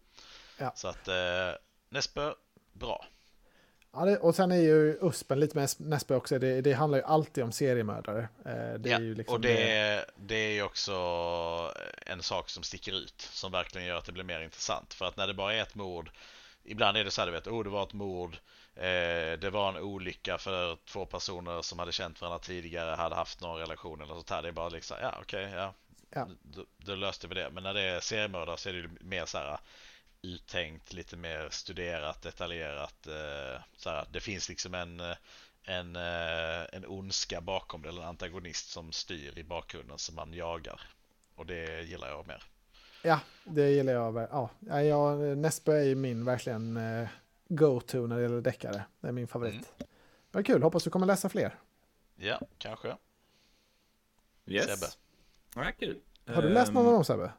Ja. Så att eh, Nesbø, bra. Ja, det, och sen är ju USPen lite med Nesbø också, det, det handlar ju alltid om seriemördare. Eh, det ja, är ju liksom och det, det är ju också en sak som sticker ut som verkligen gör att det blir mer intressant för att när det bara är ett mord ibland är det så här, du vet, oh det var ett mord, eh, det var en olycka för två personer som hade känt varandra tidigare, hade haft någon relation eller sånt här. Det är bara liksom, ja okej, okay, ja. Ja. Då, då löste vi det. Men när det är seriemördare så är det mer så här uttänkt, lite mer studerat, detaljerat. Eh, så här, det finns liksom en, en, eh, en ondska bakom det, eller en antagonist som styr i bakgrunden som man jagar. Och det gillar jag mer. Ja, det gillar jag. Ja, jag, Nesbø är ju min verkligen eh, go-to när det gäller deckare. Det är min favorit. Mm. Vad kul, hoppas du kommer läsa fler. Ja, kanske. Yes. Sebbe. Ja, kul. Har du läst någon av dem Sebbe?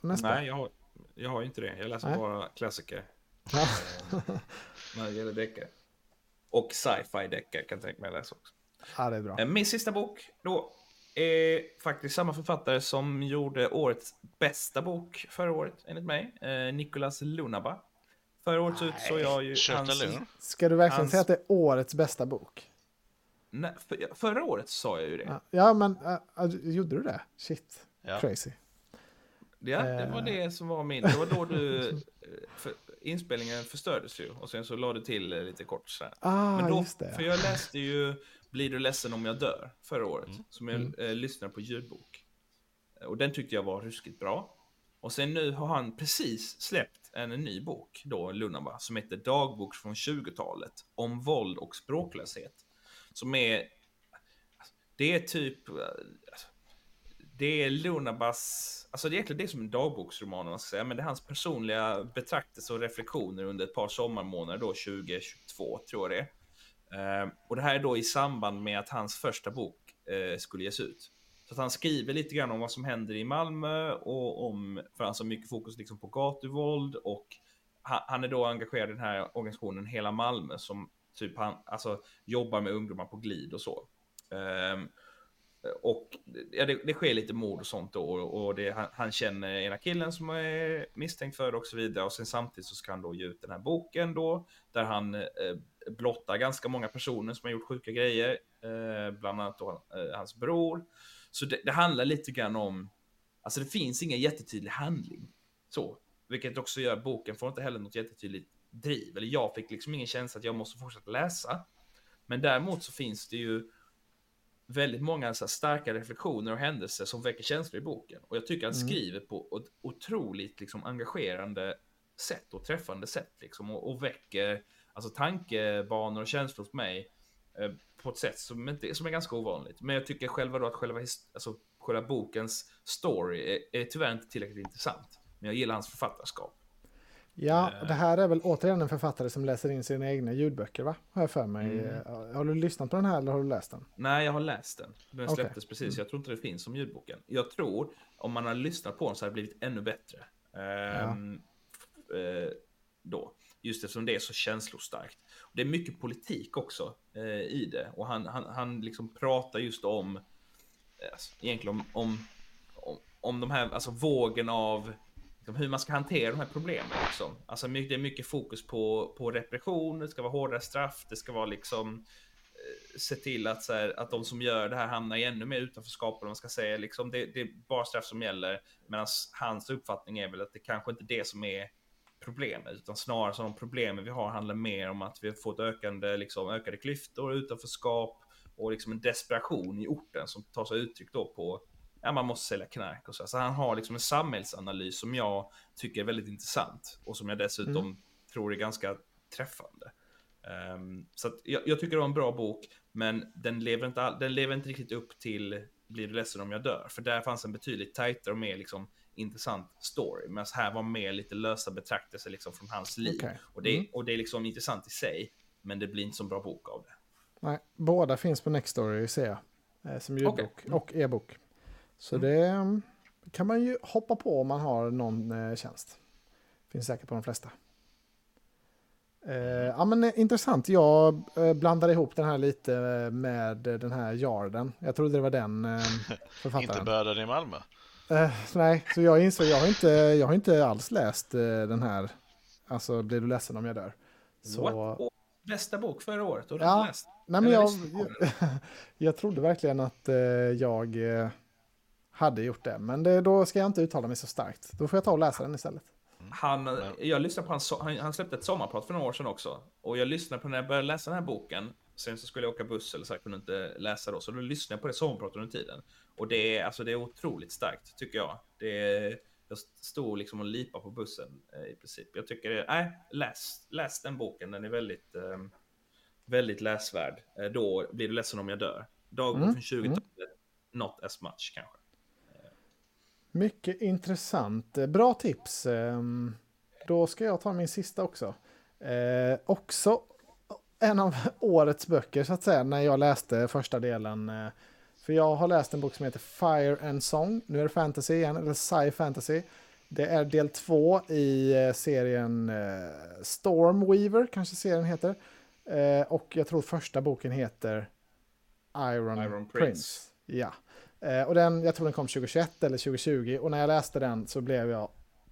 Nej, jag har, jag har inte det. Jag läser Nej. bara klassiker. Ja. när det gäller deckare. Och sci-fi deckare kan jag tänka mig att läsa också. Ja, det är bra. Eh, min sista bok då är faktiskt samma författare som gjorde årets bästa bok förra året, enligt mig. Eh, Nicolas Lunaba. Förra året så utsåg jag ju hans... Ska du verkligen hans... säga att det är årets bästa bok? Nej, för, förra året sa jag ju det. Ja, men äh, gjorde du det? Shit, ja. crazy. Ja, det var eh. det som var min. Det var då du... Eh, för, inspelningen förstördes ju och sen så lade du till lite kort så. Ah, Men då, just det. För jag läste ju Blir du ledsen om jag dör förra året. Mm. Som jag mm. eh, lyssnade på ljudbok. Och den tyckte jag var ruskigt bra. Och sen nu har han precis släppt en, en ny bok, då Lunnaba, som heter Dagbok från 20-talet om våld och språklöshet. Som är, det är typ, det är Lunabas, alltså det är egentligen det som en dagboksroman man ska säga, men det är hans personliga betraktelser och reflektioner under ett par sommarmånader då 2022 tror jag det är. Eh, och det här är då i samband med att hans första bok eh, skulle ges ut. Så att han skriver lite grann om vad som händer i Malmö och om, för han har mycket fokus liksom på gatuvåld och han, han är då engagerad i den här organisationen Hela Malmö som typ han, alltså jobbar med ungdomar på glid och så. Um, och ja, det, det, sker lite mord och sånt då och det, han, han, känner ena killen som är misstänkt för det och så vidare och sen samtidigt så ska han då ge ut den här boken då där han eh, blottar ganska många personer som har gjort sjuka grejer, eh, bland annat då eh, hans bror. Så det, det, handlar lite grann om, alltså det finns ingen jättetydlig handling så, vilket också gör boken får inte heller något jättetydligt driv, eller jag fick liksom ingen känsla att jag måste fortsätta läsa. Men däremot så finns det ju väldigt många så starka reflektioner och händelser som väcker känslor i boken. Och jag tycker han mm. skriver på ett otroligt liksom, engagerande sätt och träffande sätt liksom, och, och väcker alltså, tankebanor och känslor hos mig eh, på ett sätt som, inte, som är ganska ovanligt. Men jag tycker själva då att själva, alltså, själva bokens story är, är tyvärr inte tillräckligt intressant. Men jag gillar hans författarskap. Ja, det här är väl återigen en författare som läser in sina egna ljudböcker, va? Har jag för mig. Mm. Har du lyssnat på den här eller har du läst den? Nej, jag har läst den. Den släpptes okay. precis. Jag tror inte det finns som ljudboken. Jag tror, om man har lyssnat på den så har det blivit ännu bättre. Ehm, ja. eh, då. Just eftersom det är så känslostarkt. Det är mycket politik också eh, i det. Och han, han, han liksom pratar just om, eh, alltså, egentligen om, om, om, om de här, alltså vågen av liksom, hur man ska hantera de här problemen. Liksom. Alltså, det är mycket fokus på, på repression, det ska vara hårdare straff, det ska vara liksom eh, se till att, så här, att de som gör det här hamnar i ännu mer utanförskap. Man ska säga. Liksom, det, det är bara straff som gäller. Medan hans uppfattning är väl att det kanske inte är det som är problemet, utan snarare som de problemen vi har handlar mer om att vi har fått ökande, liksom, ökade klyftor, utanförskap och liksom en desperation i orten som tar sig uttryck då på ja, man måste sälja knark och så. Så han har liksom en samhällsanalys som jag tycker är väldigt intressant och som jag dessutom mm. tror är ganska träffande. Um, så jag, jag, tycker det var en bra bok, men den lever inte, all, den lever inte riktigt upp till Blir du ledsen om jag dör? För där fanns en betydligt tajtare och mer liksom intressant story. Medan här var mer lite lösa betraktelser liksom från hans liv. Okay. Och, det, mm. och det är liksom intressant i sig, men det blir inte så bra bok av det. Nej, båda finns på Nextory ser jag. Eh, som ljudbok okay. och e-bok. Så mm. det mm, kan man ju hoppa på om man har någon eh, tjänst. Finns säkert på de flesta. Eh, ja men eh, intressant, jag eh, blandade ihop den här lite med den här Jarden. Jag trodde det var den eh, författaren. inte Böden i Malmö? Eh, nej, så jag insåg, jag har inte, jag har inte alls läst den här, alltså blir du ledsen om jag dör. Så... What? Bästa bok förra året? Och ja, läst? nej men jag, jag, jag, trodde verkligen att jag hade gjort det. Men det, då ska jag inte uttala mig så starkt. Då får jag ta och läsa den istället. Han, jag lyssnade på hans, han, han släppte ett sommarprat för några år sedan också. Och jag lyssnade på när jag började läsa den här boken. Sen så skulle jag åka buss eller så jag kunde inte läsa då. Så då lyssnade jag på det sommarpratet under tiden. Och det är, alltså det är otroligt starkt tycker jag. Det är, jag stod liksom och lipade på bussen eh, i princip. Jag tycker, nej, läs, läs den boken. Den är väldigt, eh, väldigt läsvärd. Eh, då blir du ledsen om jag dör. Dagbok Mm, från 20-talet, not as much kanske. Mycket intressant. Eh, Bra tips. Ehm, Då ska jag ta min sista också. Eh, också en av årets böcker så att säga, när jag läste första delen. För jag har läst en bok som heter Fire and Song. Nu är det fantasy igen, eller sci fantasy. Det är del två i eh, serien eh, Stormweaver, kanske serien heter. Eh, Och jag tror första boken heter Iron, Iron Prince. Prince. Ja. Och den, jag tror den kom 2021 eller 2020 och när jag läste den så blev jag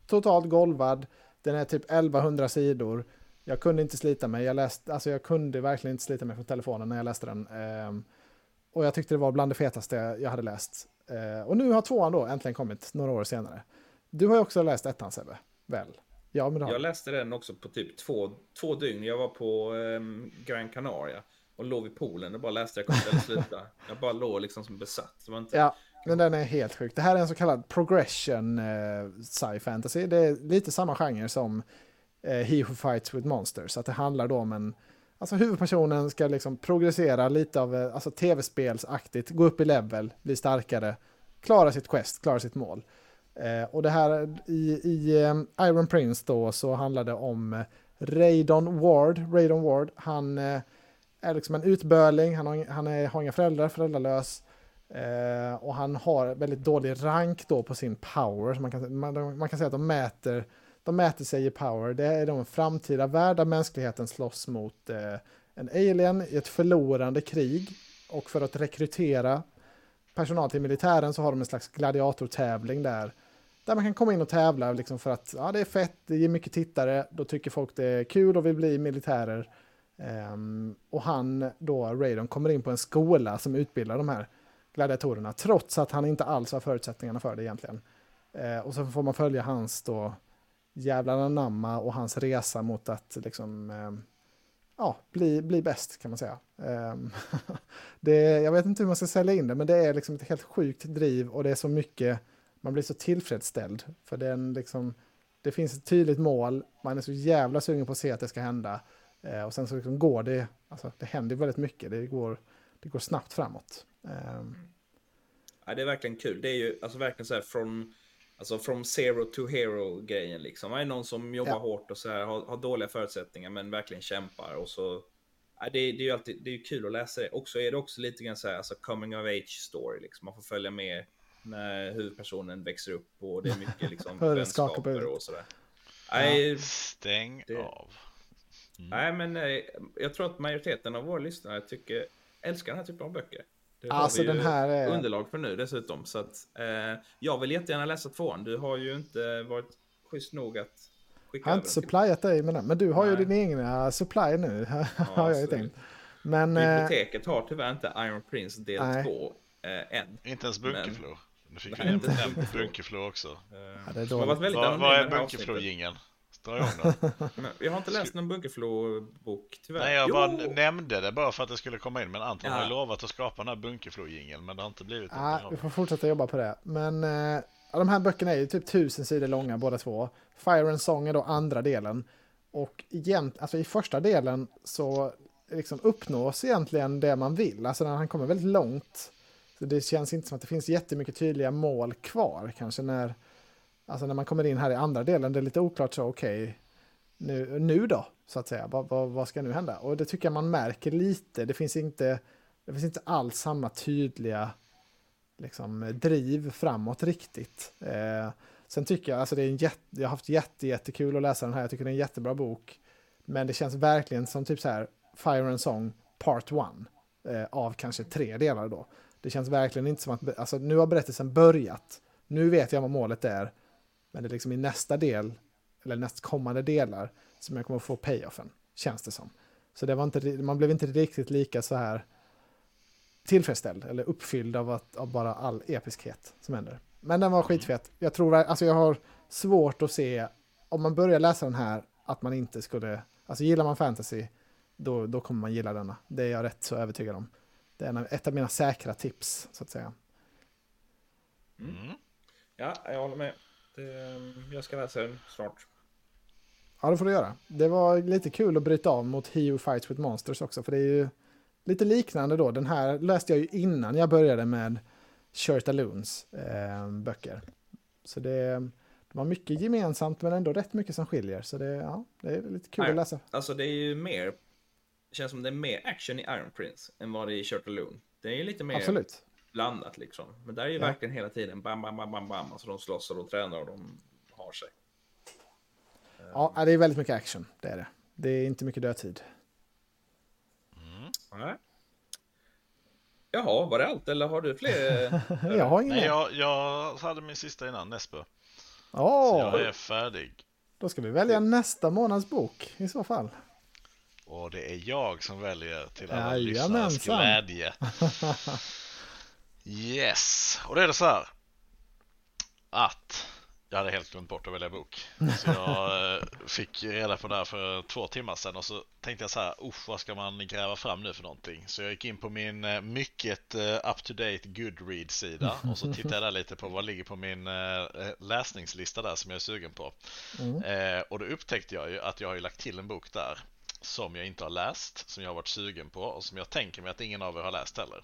totalt golvad. Den är typ 1100 sidor. Jag kunde inte slita mig. Jag, läste, alltså jag kunde verkligen inte slita mig från telefonen när jag läste den. Och jag tyckte det var bland det fetaste jag hade läst. Eh, och nu har tvåan då äntligen kommit några år senare. Du har ju också läst ettan Sebbe, väl? Ja, men Jag läste den också på typ två, två dygn. Jag var på um, Gran Canaria och låg vid poolen och bara läste. Jag kunde inte sluta. Jag bara låg liksom som besatt. Det var inte... Ja, men den är helt sjuk. Det här är en så kallad progression eh, sci-fantasy. Det är lite samma genre som eh, He Who Fights With Monsters. Att det handlar då om en... Alltså huvudpersonen ska liksom progressera lite av eh, alltså tv-spelsaktigt, gå upp i level, bli starkare, klara sitt quest, klara sitt mål. Eh, och det här i, i eh, Iron Prince då så handlar det om eh, Raydon Ward. Raydon Ward, han eh, är liksom en utböling, han, har, han är, har inga föräldrar, föräldralös. Eh, och han har väldigt dålig rank då på sin power. Så man, kan, man, man kan säga att de mäter, de mäter sig i power. Det är de framtida värld där mänskligheten slåss mot eh, en alien i ett förlorande krig. Och för att rekrytera personal till militären så har de en slags gladiatortävling där. Där man kan komma in och tävla liksom för att ja, det är fett, det ger mycket tittare, då tycker folk det är kul och vill bli militärer. Um, och han då, Raydon, kommer in på en skola som utbildar de här gladiatorerna, trots att han inte alls har förutsättningarna för det egentligen. Uh, och så får man följa hans då jävlar anamma och hans resa mot att liksom eh, ja, bli, bli bäst kan man säga. Ehm, det, jag vet inte hur man ska sälja in det, men det är liksom ett helt sjukt driv och det är så mycket, man blir så tillfredsställd. För den liksom, det finns ett tydligt mål, man är så jävla sugen på att se att det ska hända. Eh, och sen så liksom går det, alltså det händer väldigt mycket, det går, det går snabbt framåt. Ehm. Ja, det är verkligen kul. Det är ju alltså verkligen så här från, alltså from zero to hero grejen liksom. Det är någon som jobbar Ja. hårt och så här, har, har dåliga förutsättningar men verkligen kämpar och så. Ja, det, det är ju alltid det är kul att läsa det. Också är det också lite grann så här, alltså coming of age story liksom. Man får följa med när huvudpersonen växer upp och det är mycket liksom vänskaper och sådär. Nej, Stäng Det- av. nej, men eh, jag tror att majoriteten av våra lyssnare tycker, älskar den här typen av böcker. Det har Alltså, vi ju den här är- underlag för nu dessutom. Så att, eh, jag vill jättegärna läsa tvåan. Du har ju inte varit schysst nog att skicka Jag har inte supplyat dig med den, men du har ju Nej. din egna supply nu, har jag ju tänkt. Men eh, Biblioteket har tyvärr inte Iron Prince del Nej. 2 eh, än. Inte ens Bunkeflo. Nu fick vi Nej, nämnt. Bunkeflo också. Eh, Ja, det är dåligt. Vad vad är det här avsnittet. Bunkeflo-jingeln? Dra igång den. Men Jag har inte läst någon Bunkeflo-bok tyvärr. Nej, jag Jo! bara nämnde det bara för att det skulle komma in. Men Anton Ja. har ju lovat att skapa den här Bunkeflo-jingeln. Men det har inte blivit ja, vi får fortsätta jobba på det. Men eh, de här böckerna är ju typ tusen sidor långa båda två. Fire and Song är då andra delen. Och igen, alltså i första delen så liksom uppnås egentligen det man vill. Alltså när han kommer väldigt långt. Så det känns inte som att det finns jättemycket tydliga mål kvar. Kanske när, alltså när man kommer in här i andra delen, det är lite oklart så, okej, nu, nu då, så att säga, vad, vad, vad ska nu hända? Och det tycker jag man märker lite, det finns inte, det finns inte alls samma tydliga liksom, driv framåt riktigt. Eh, sen tycker jag, alltså det är en jätte, jag har haft jätte, jättekul att läsa den här, jag tycker det är en jättebra bok. Men det känns verkligen som typ så här, Fire and Song Part 1 eh, av kanske tre delar då. Det känns verkligen inte som att, alltså nu har berättelsen börjat, nu vet jag vad målet är, men det är liksom i nästa del, eller nästkommande delar, som jag kommer få payoffen, känns det som. Så det var inte, man blev inte riktigt lika så här tillfredsställd eller uppfylld av, att, av bara all episkhet som händer. Men den var skitfet. Jag tror, alltså jag har svårt att se om man börjar läsa den här, att man inte skulle, alltså gillar man fantasy, då, då kommer man gilla denna. Det är jag rätt så övertygad om. Det är en ett av mina säkra tips, så att säga. Mm. Ja, jag håller med. Det, jag ska läsa den snart. Ja, det får du göra. Det var lite kul att bryta av mot He Who Fights With Monsters också, för det är ju lite liknande då. Den här läste jag ju innan jag började med Shirta Loons eh, böcker. Så det, det var mycket gemensamt, men ändå rätt mycket som skiljer. Så det, ja, det är lite kul Nej. att läsa. Alltså det är ju mer, det känns som det är mer action i Iron Prince än vad det är i Shirt Loon. Det är ju lite mer Absolut. Blandat liksom. Men där är ju Ja. verkligen hela tiden bam, bam, bam, bam, bam. Alltså de slåss och de tränar och de har sig. Ja, det är väldigt mycket action, det är det. Det är inte mycket dödtid. Nej. Jaha, var det allt eller har du fler? Jag har ingen Nej, jag, jag hade min sista innan, Nesbø. Åh, Så jag är färdig. då ska vi välja nästa månads bok i så fall. Och det är jag som väljer till alla lyssnares glädje. Yes, och det är det så här. Att jag hade helt glömt bort att välja bok. Så jag eh, fick reda på det här för två timmar sedan och så tänkte jag så här, usch vad ska man gräva fram nu för någonting? Så jag gick in på min eh, mycket eh, up-to-date Goodread-sida och så tittade jag där lite på vad ligger på min läsningslista där som jag är sugen på. Mm. Och då upptäckte jag ju att jag har ju lagt till en bok där som jag inte har läst, som jag har varit sugen på och som jag tänker mig att ingen av er har läst heller.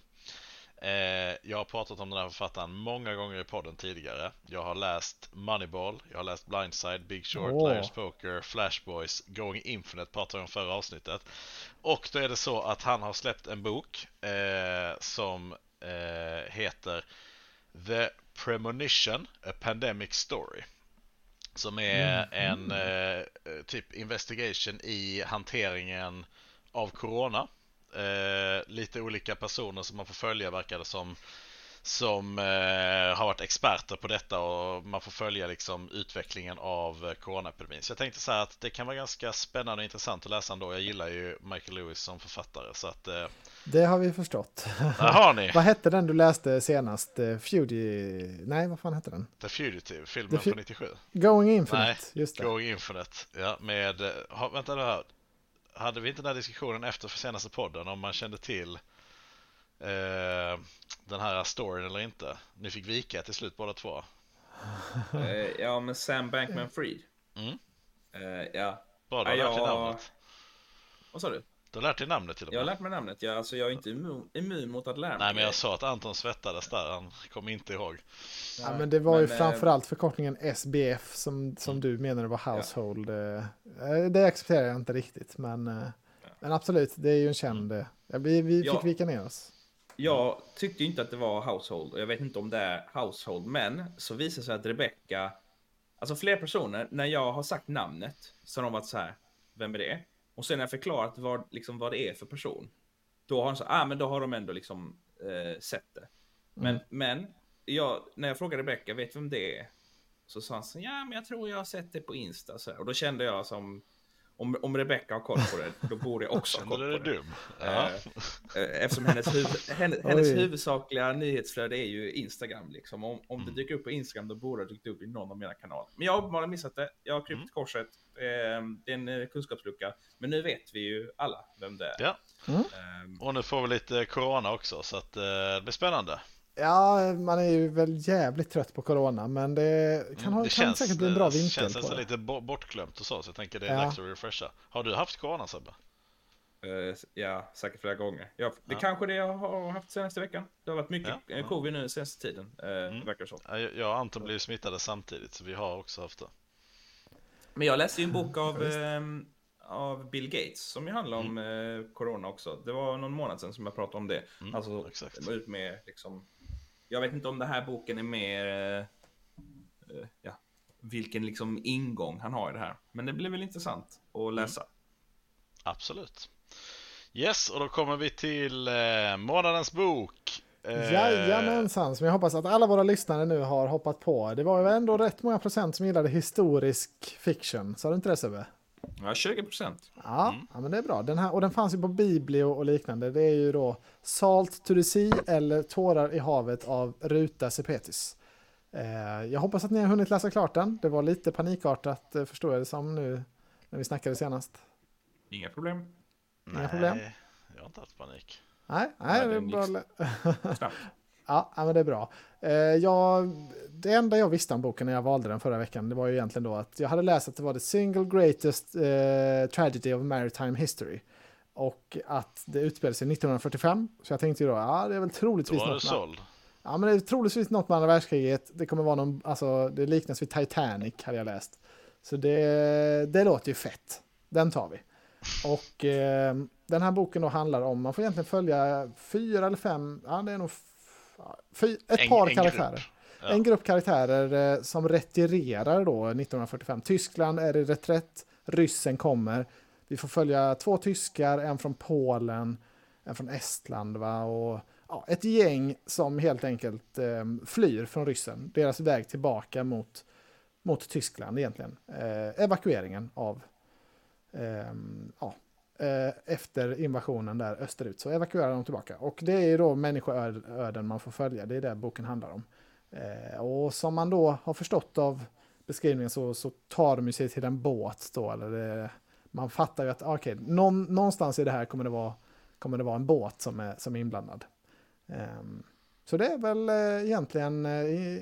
Eh, jag har pratat om den här författaren många gånger i podden tidigare. Jag har läst Moneyball, jag har läst Blindside, Big Short, Åh. Liars Poker, Flash Boys, Going Infinite pratade jag om förra avsnittet. Och då är det så att han har släppt en bok eh, som eh, heter The Premonition, A Pandemic Story. Som är en eh, typ investigation i hanteringen av Corona. Eh, lite olika personer som man får följa verkar det som som eh, har varit experter på detta och man får följa liksom utvecklingen av eh, coronaepidemin. Så jag tänkte så här att det kan vara ganska spännande och intressant att läsa ändå. Jag gillar ju Michael Lewis som författare så att eh, Det har vi förstått. där har ni vad hette den du läste senast? Eh, Fugi... Nej, vad fan hette den? The Fugitive, filmen The Fu- från 97. Going Infinite, Nej, just det. Going Infinite, ja med, eh, ha, vänta nu här. Hade vi inte den här diskussionen efter för senaste podden om man kände till eh, den här storyn eller inte? Ni fick vika till slut båda två. Eh, ja, men Sam Bankman-Fried. Mm. Eh, ja, du har Ja, dig jag- namnet. vad sa du? Du har lärt dig namnet till och Jag har med. lärt mig namnet. Jag, alltså, jag är inte immun, immun mot att lära mig. Nej men jag sa att Anton svettades där, han kom inte ihåg. Ja, men det var ju Men, eh, framförallt förkortningen SBF som, som du menade var household. eh, eh, Det accepterar jag inte riktigt, men, eh, men absolut, det är ju en känd... ja, Vi, vi fick Ja. vika ner oss. Jag tyckte ju inte att det var household och jag vet inte om det är household, men så visar det sig att Rebecca, alltså fler personer, när jag har sagt namnet så har de varit så här, vem är det? Och sen när jag förklarat vad, liksom, vad det är för person, då har de så ah men då har de ändå liksom eh, sett det. Men, men jag, när jag frågade Rebecca, vet du vem det är? Så sa han så, ja men jag tror jag har sett det på Insta så här. Och då kände jag som, om, om Rebecca har koll på det, då borde jag också ha koll på det. dum? Ja. Eh, Eftersom hennes, huvud, hennes, hennes huvudsakliga nyhetsflöde är ju Instagram. Liksom. Om, om det Mm. dyker upp på Instagram då borde det dykt upp i någon av mina kanaler. Men jag har uppenbarligen missat det. Jag har krypt Mm. korset. Eh, det är en eh, kunskapslucka. Men nu vet vi ju alla vem det är. Ja. Mm. Eh, Och nu får vi lite corona också så att eh, det blir spännande. Ja, man är ju väl jävligt trött på corona, men det kan, ha, Mm, det kan säkert bli en bra eh, vinkel känns på nästan det. lite bo- bortglömt och så, så jag tänker det är Ja. dags att refresha. Har du haft corona Sebbe? eh, ja, säkert flera gånger. Ja, det Ja. kanske det jag har haft senaste veckan. Det har varit mycket Ja, ja. covid nu senaste tiden. Eh, Mm. Verkar det som. Ja, Jag och Anton blev smittade samtidigt så vi har också haft det. Men jag läste ju en bok av, ehm, av Bill Gates som ju handlar om eh, corona också. Det var någon månad sedan som jag pratade om det. Mm, alltså, exakt. det var ut med liksom... Jag vet inte om den här boken är mer... Eh, eh, ja, vilken liksom ingång han har i det här. Men det blir väl intressant att läsa. Absolut. Yes, och då kommer vi till eh, månadens bok. Eh, Jajamensan, som jag hoppas att alla våra lyssnare nu har hoppat på. Det var ju ändå rätt många procent som gillade historisk fiction. Sa du inte det Sebbe? Ja, 20 procent. Ja, Mm. ja men det är bra. Den här, och den fanns ju på Biblio och liknande. Det är ju då Salt to the Sea eller Tårar i havet av Ruta Sepetis. Eh, jag hoppas att ni har hunnit läsa klart den. Det var lite panikartat eh, förstår jag det som nu när vi snackade senast. Inga problem. Inga problem. Nej, jag har inte haft panik. Nej, nej Ja, det är bra. Snabbt. Ja, men det är bra. Eh, jag, det enda jag visste om boken när jag valde den förra veckan, det var ju egentligen då att jag hade läst att det var the single greatest eh, tragedy of maritime history. Och att det utspelade sig 1945. Så jag tänkte ju då, ja det är väl Då troligtvis var något med, ja, men det är troligtvis något med andra världskriget. Det kommer vara någon, alltså det liknas vid Titanic hade jag läst. Så det, det låter ju fett. Den tar vi. Och eh, den här boken då handlar om, man får egentligen följa fyra eller fem, ja det är nog ett En- par en karaktärer. grupp. Ja. En grupp karaktärer eh, som retirerar då 1945. Tyskland är i reträtt, ryssen kommer. Vi får följa två tyskar, en från Polen, en från Estland va? och ja, ett gäng som helt enkelt eh, flyr från ryssen. Deras väg tillbaka mot, mot Tyskland egentligen. Eh, evakueringen av ehm, ja, eh, Eh, efter invasionen där österut så evakuerar de tillbaka. Och det är ju då människoöden man får följa, det är det boken handlar om. Eh, och som man då har förstått av beskrivningen så, så tar de sig till en båt då, eller det, man fattar ju att ah, okay, någon, någonstans i det här kommer det vara, kommer det vara en båt som är, som är inblandad. Ehm, så det är väl eh, egentligen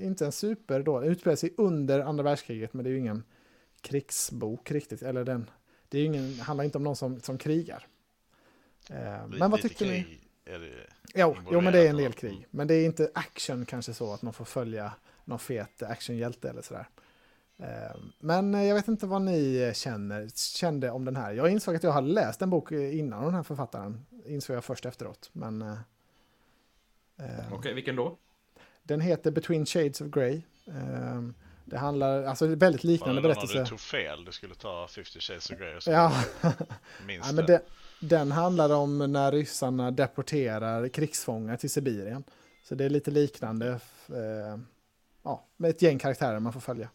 inte en super då, det utspelar sig under andra världskriget men det är ju ingen krigsbok riktigt, eller den, det är ingen, handlar inte om någon som, som krigar. Ehm, men vad tycker ni? krig Är det, Jo, jo, men det är en del krig. Men det är inte action kanske så att man får följa någon fet actionhjälte eller sådär. Eh, Men eh, jag vet inte vad ni eh, känner, kände om den här. Jag insåg att jag hade läst en bok eh, innan den här författaren. Insåg jag först efteråt. Men eh, eh, Okej, vilken då? den heter Between Shades of Grey. Eh, Det handlar, alltså det är väldigt liknande någon berättelse. Du tog fel, du skulle ta 50 Shades of Grey Ja, minns ja men det. den handlar om när ryssarna deporterar krigsfångar till Sibirien. Så det är lite liknande. Eh, ja, med ett gäng karaktärer man får följa.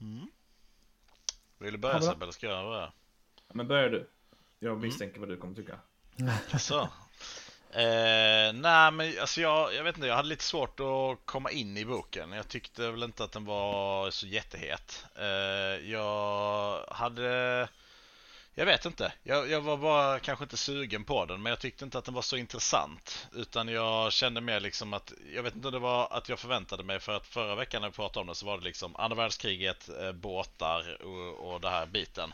Mm. Vill du börja Ja, men- Sebbe, eller ska jag börja? Ja, Men börjar du. Jag misstänker vad du kommer tycka. Så. Eh, nej men alltså jag, jag vet inte, jag hade lite svårt att komma in i boken. Jag tyckte väl inte att den var så jättehet. Eh, jag hade... Jag vet inte. Jag, jag var bara kanske inte sugen på den men jag tyckte inte att den var så intressant. Utan jag kände mer liksom att, jag vet inte om det var att jag förväntade mig för att förra veckan när vi pratade om det så var det liksom andra världskriget, eh, båtar och, och det här biten.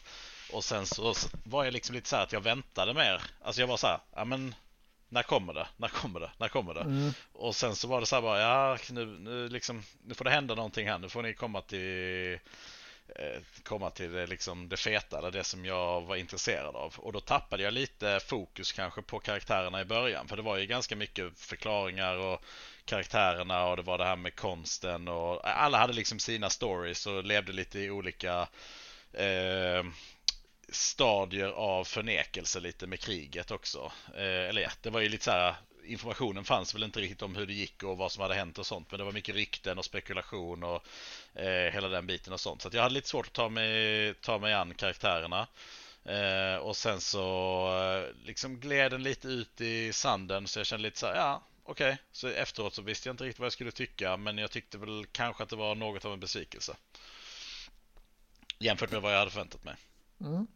Och sen så så var jag liksom lite så här att jag väntade mer. Alltså jag var så här, ja men när kommer det? När kommer det? När kommer det? Mm. Och sen så var det så här bara, ja nu, nu liksom, nu får det hända någonting här. Nu får ni komma till eh, komma till det, liksom det feta, eller det som jag var intresserad av. Och då tappade jag lite fokus kanske på karaktärerna i början. För det var ju ganska mycket förklaringar och karaktärerna och det var det här med konsten och alla hade liksom sina stories och levde lite i olika eh, stadier av förnekelse lite med kriget också. Eh, eller ja, det var ju lite så här informationen fanns väl inte riktigt om hur det gick och vad som hade hänt och sånt. Men det var mycket rykten och spekulation och eh, hela den biten och sånt. Så att jag hade lite svårt att ta mig, ta mig an karaktärerna. Eh, och sen så eh, liksom gled den lite ut i sanden så jag kände lite så här, ja okej. Så efteråt så visste jag inte riktigt vad jag skulle tycka men jag tyckte väl kanske att det var något av en besvikelse. Jämfört med vad jag hade förväntat mig. Mm.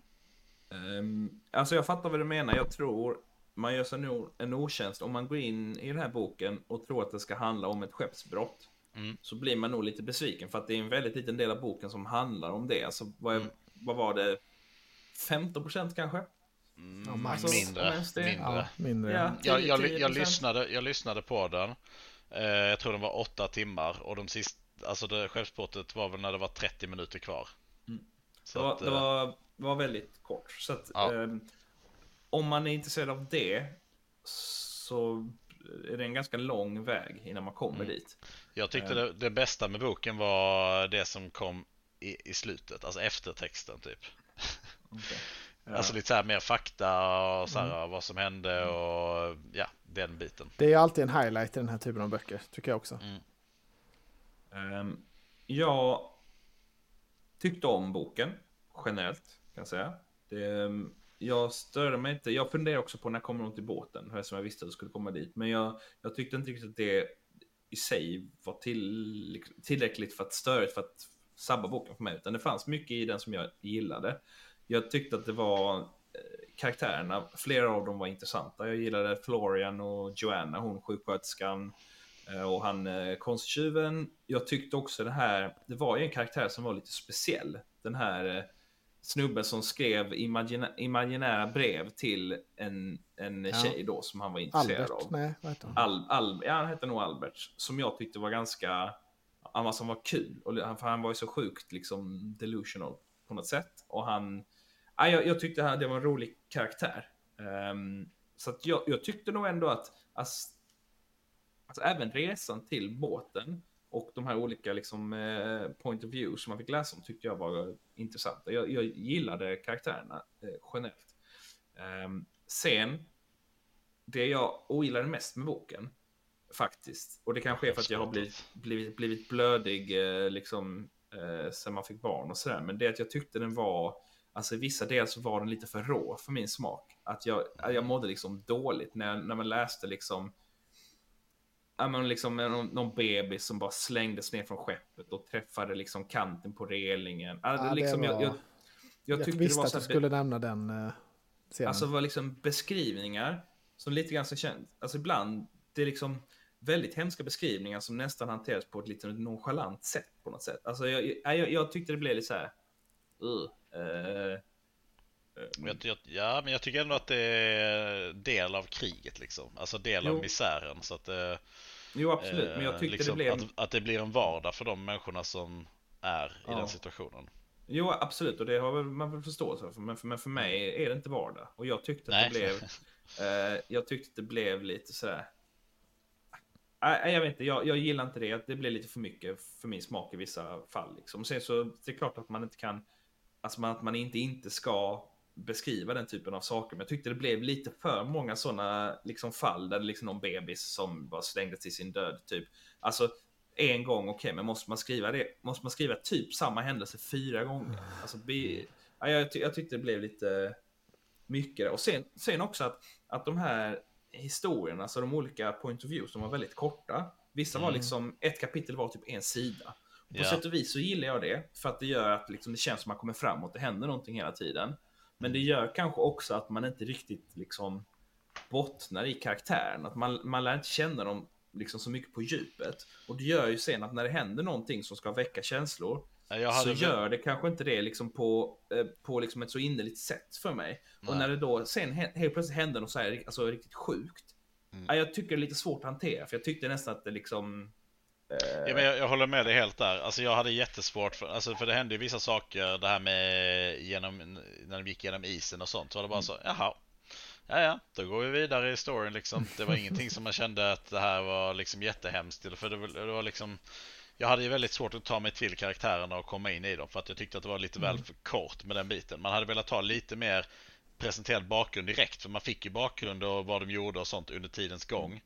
Um, alltså jag fattar vad du menar. Jag tror man gör sig nog en otjänst om man går in i den här boken och tror att det ska handla om ett skeppsbrott. Mm. Så blir man nog lite besviken för att det är en väldigt liten del av boken som handlar om det. Alltså vad, är, Mm. vad var det? 15% kanske? Mm, Ja, max. mindre. Mindre. Ja, mindre. Ja. Jag, jag, 10%. jag, lyssnade, jag lyssnade på den. Eh, jag tror den var åtta timmar och de sista, alltså det, skeppsbrottet var väl när det var 30 minuter kvar. Mm. Så Det var, att, det eh, var, var väldigt kort. Så att, Ja. ehm, om man är intresserad av det så är det en ganska lång väg innan man kommer Mm. dit. jag tyckte eh. det, det bästa med boken var det som kom i, i slutet, alltså eftertexten typ. Okay. Alltså lite så här mer fakta och så här, vad som hände och ja, den biten. Det är alltid en highlight i den här typen av böcker, tycker jag också. Ehm, jag tyckte om boken generellt kan jag säga. Det, ehm, jag störde mig inte. Jag funderade också på när kommer hon till båten, eftersom jag visste att du skulle komma dit. Men jag, jag tyckte inte riktigt att det i sig var till, tillräckligt för att störa för att sabba boken för mig. Utan det fanns mycket i den som jag gillade. Jag tyckte att det var eh, karaktärerna, flera av dem var intressanta. Jag gillade Florian och Joanna, hon sjuksköterskan eh, och han eh, konsttjuven. Jag tyckte också det här, det var ju en karaktär som var lite speciell. Den här snubben som skrev imagina, imaginära brev till en, en ja. tjej då som han var intresserad Albert, av. Nej, vad heter han? Al, Al, ja, han hette nog Albert. Som jag tyckte var ganska, han som var kul. Och, för han var ju så sjukt liksom delusional på något sätt. Och han, ja, jag, jag tyckte han, det var en rolig karaktär. Um, så att jag, jag, tyckte nog ändå att, alltså, alltså även resan till båten och de här olika liksom, eh, point of view som man fick läsa om tyckte jag var intressanta. Jag, jag gillade karaktärerna eh, generellt. Um, sen, det jag ogillade mest med boken, faktiskt, och det kanske är för att jag har blivit, blivit, blivit blödig eh, liksom, eh, sen man fick barn och sådär, men det är att jag tyckte den var, alltså i vissa delar så var den lite för rå för min smak. Att jag, jag mådde liksom dåligt när, när man läste liksom ja, men liksom någon, någon bebis som bara slängdes ner från skeppet och träffade liksom kanten på relingen. Alltså, ja, liksom, var... jag, jag, jag, jag visste att du skulle nämna den uh, scenen. Alltså var liksom beskrivningar som lite grann så känt. Alltså ibland, det är liksom väldigt hemska beskrivningar som nästan hanteras på ett lite nonchalant sätt på något sätt. Alltså jag, jag, jag tyckte det blev lite så här. Uh, uh, jag, jag, ja, men jag tycker ändå att det är del av kriget liksom. Alltså del jo. av misären. Så att det, Jo, absolut. Men jag tyckte liksom, det blev... Att, att, det blir en vardag för de människorna som är ja. i den situationen. Jo, absolut. Och det har man väl förståelse för. Men, för. men för mig är det inte vardag. Och jag tyckte att Nej. det blev... eh, jag tyckte att det blev lite sådär... Nej, jag vet inte. Jag, jag gillar inte det. Det blir lite för mycket för min smak i vissa fall. Liksom. Sen så det är klart att man inte kan... Alltså att man inte inte ska beskriva den typen av saker. Men jag tyckte det blev lite för många sådana liksom, fall där det liksom någon bebis som bara slängdes till sin död. Typ. Alltså en gång, okej, okay, men måste man skriva det? Måste man skriva typ samma händelse fyra gånger? Alltså, be, ja, jag, jag tyckte det blev lite mycket. Och sen, sen också att, att de här historierna, alltså de olika point of views, de var väldigt korta. Vissa var mm. liksom, ett kapitel var typ en sida. Och på ja. sätt och vis så gillar jag det, för att det gör att liksom, det känns som att man kommer framåt, det händer någonting hela tiden. Men det gör kanske också att man inte riktigt liksom bottnar i karaktären. Att man, man lär inte känna dem liksom så mycket på djupet. Och det gör ju sen att när det händer någonting som ska väcka känslor så gör det kanske inte det liksom på, eh, på liksom ett så innerligt sätt för mig. Nej. Och när det då sen helt plötsligt händer något så här, alltså riktigt sjukt. Mm. Jag tycker det är lite svårt att hantera, för jag tyckte nästan att det liksom Ja, men jag, jag, håller med dig helt där. Alltså jag hade jättesvårt för, alltså för det hände ju vissa saker, det här med genom, när de gick genom isen och sånt. Så var det bara mm. så, jaha. Ja, ja, då går vi vidare i storyn liksom. Det var ingenting som man kände att det här var liksom jättehemskt. För det, det var liksom, jag hade ju väldigt svårt att ta mig till karaktärerna och komma in i dem. För att jag tyckte att det var lite mm. väl för kort med den biten. Man hade velat ha lite mer presenterad bakgrund direkt. För man fick ju bakgrund och vad de gjorde och sånt under tidens gång.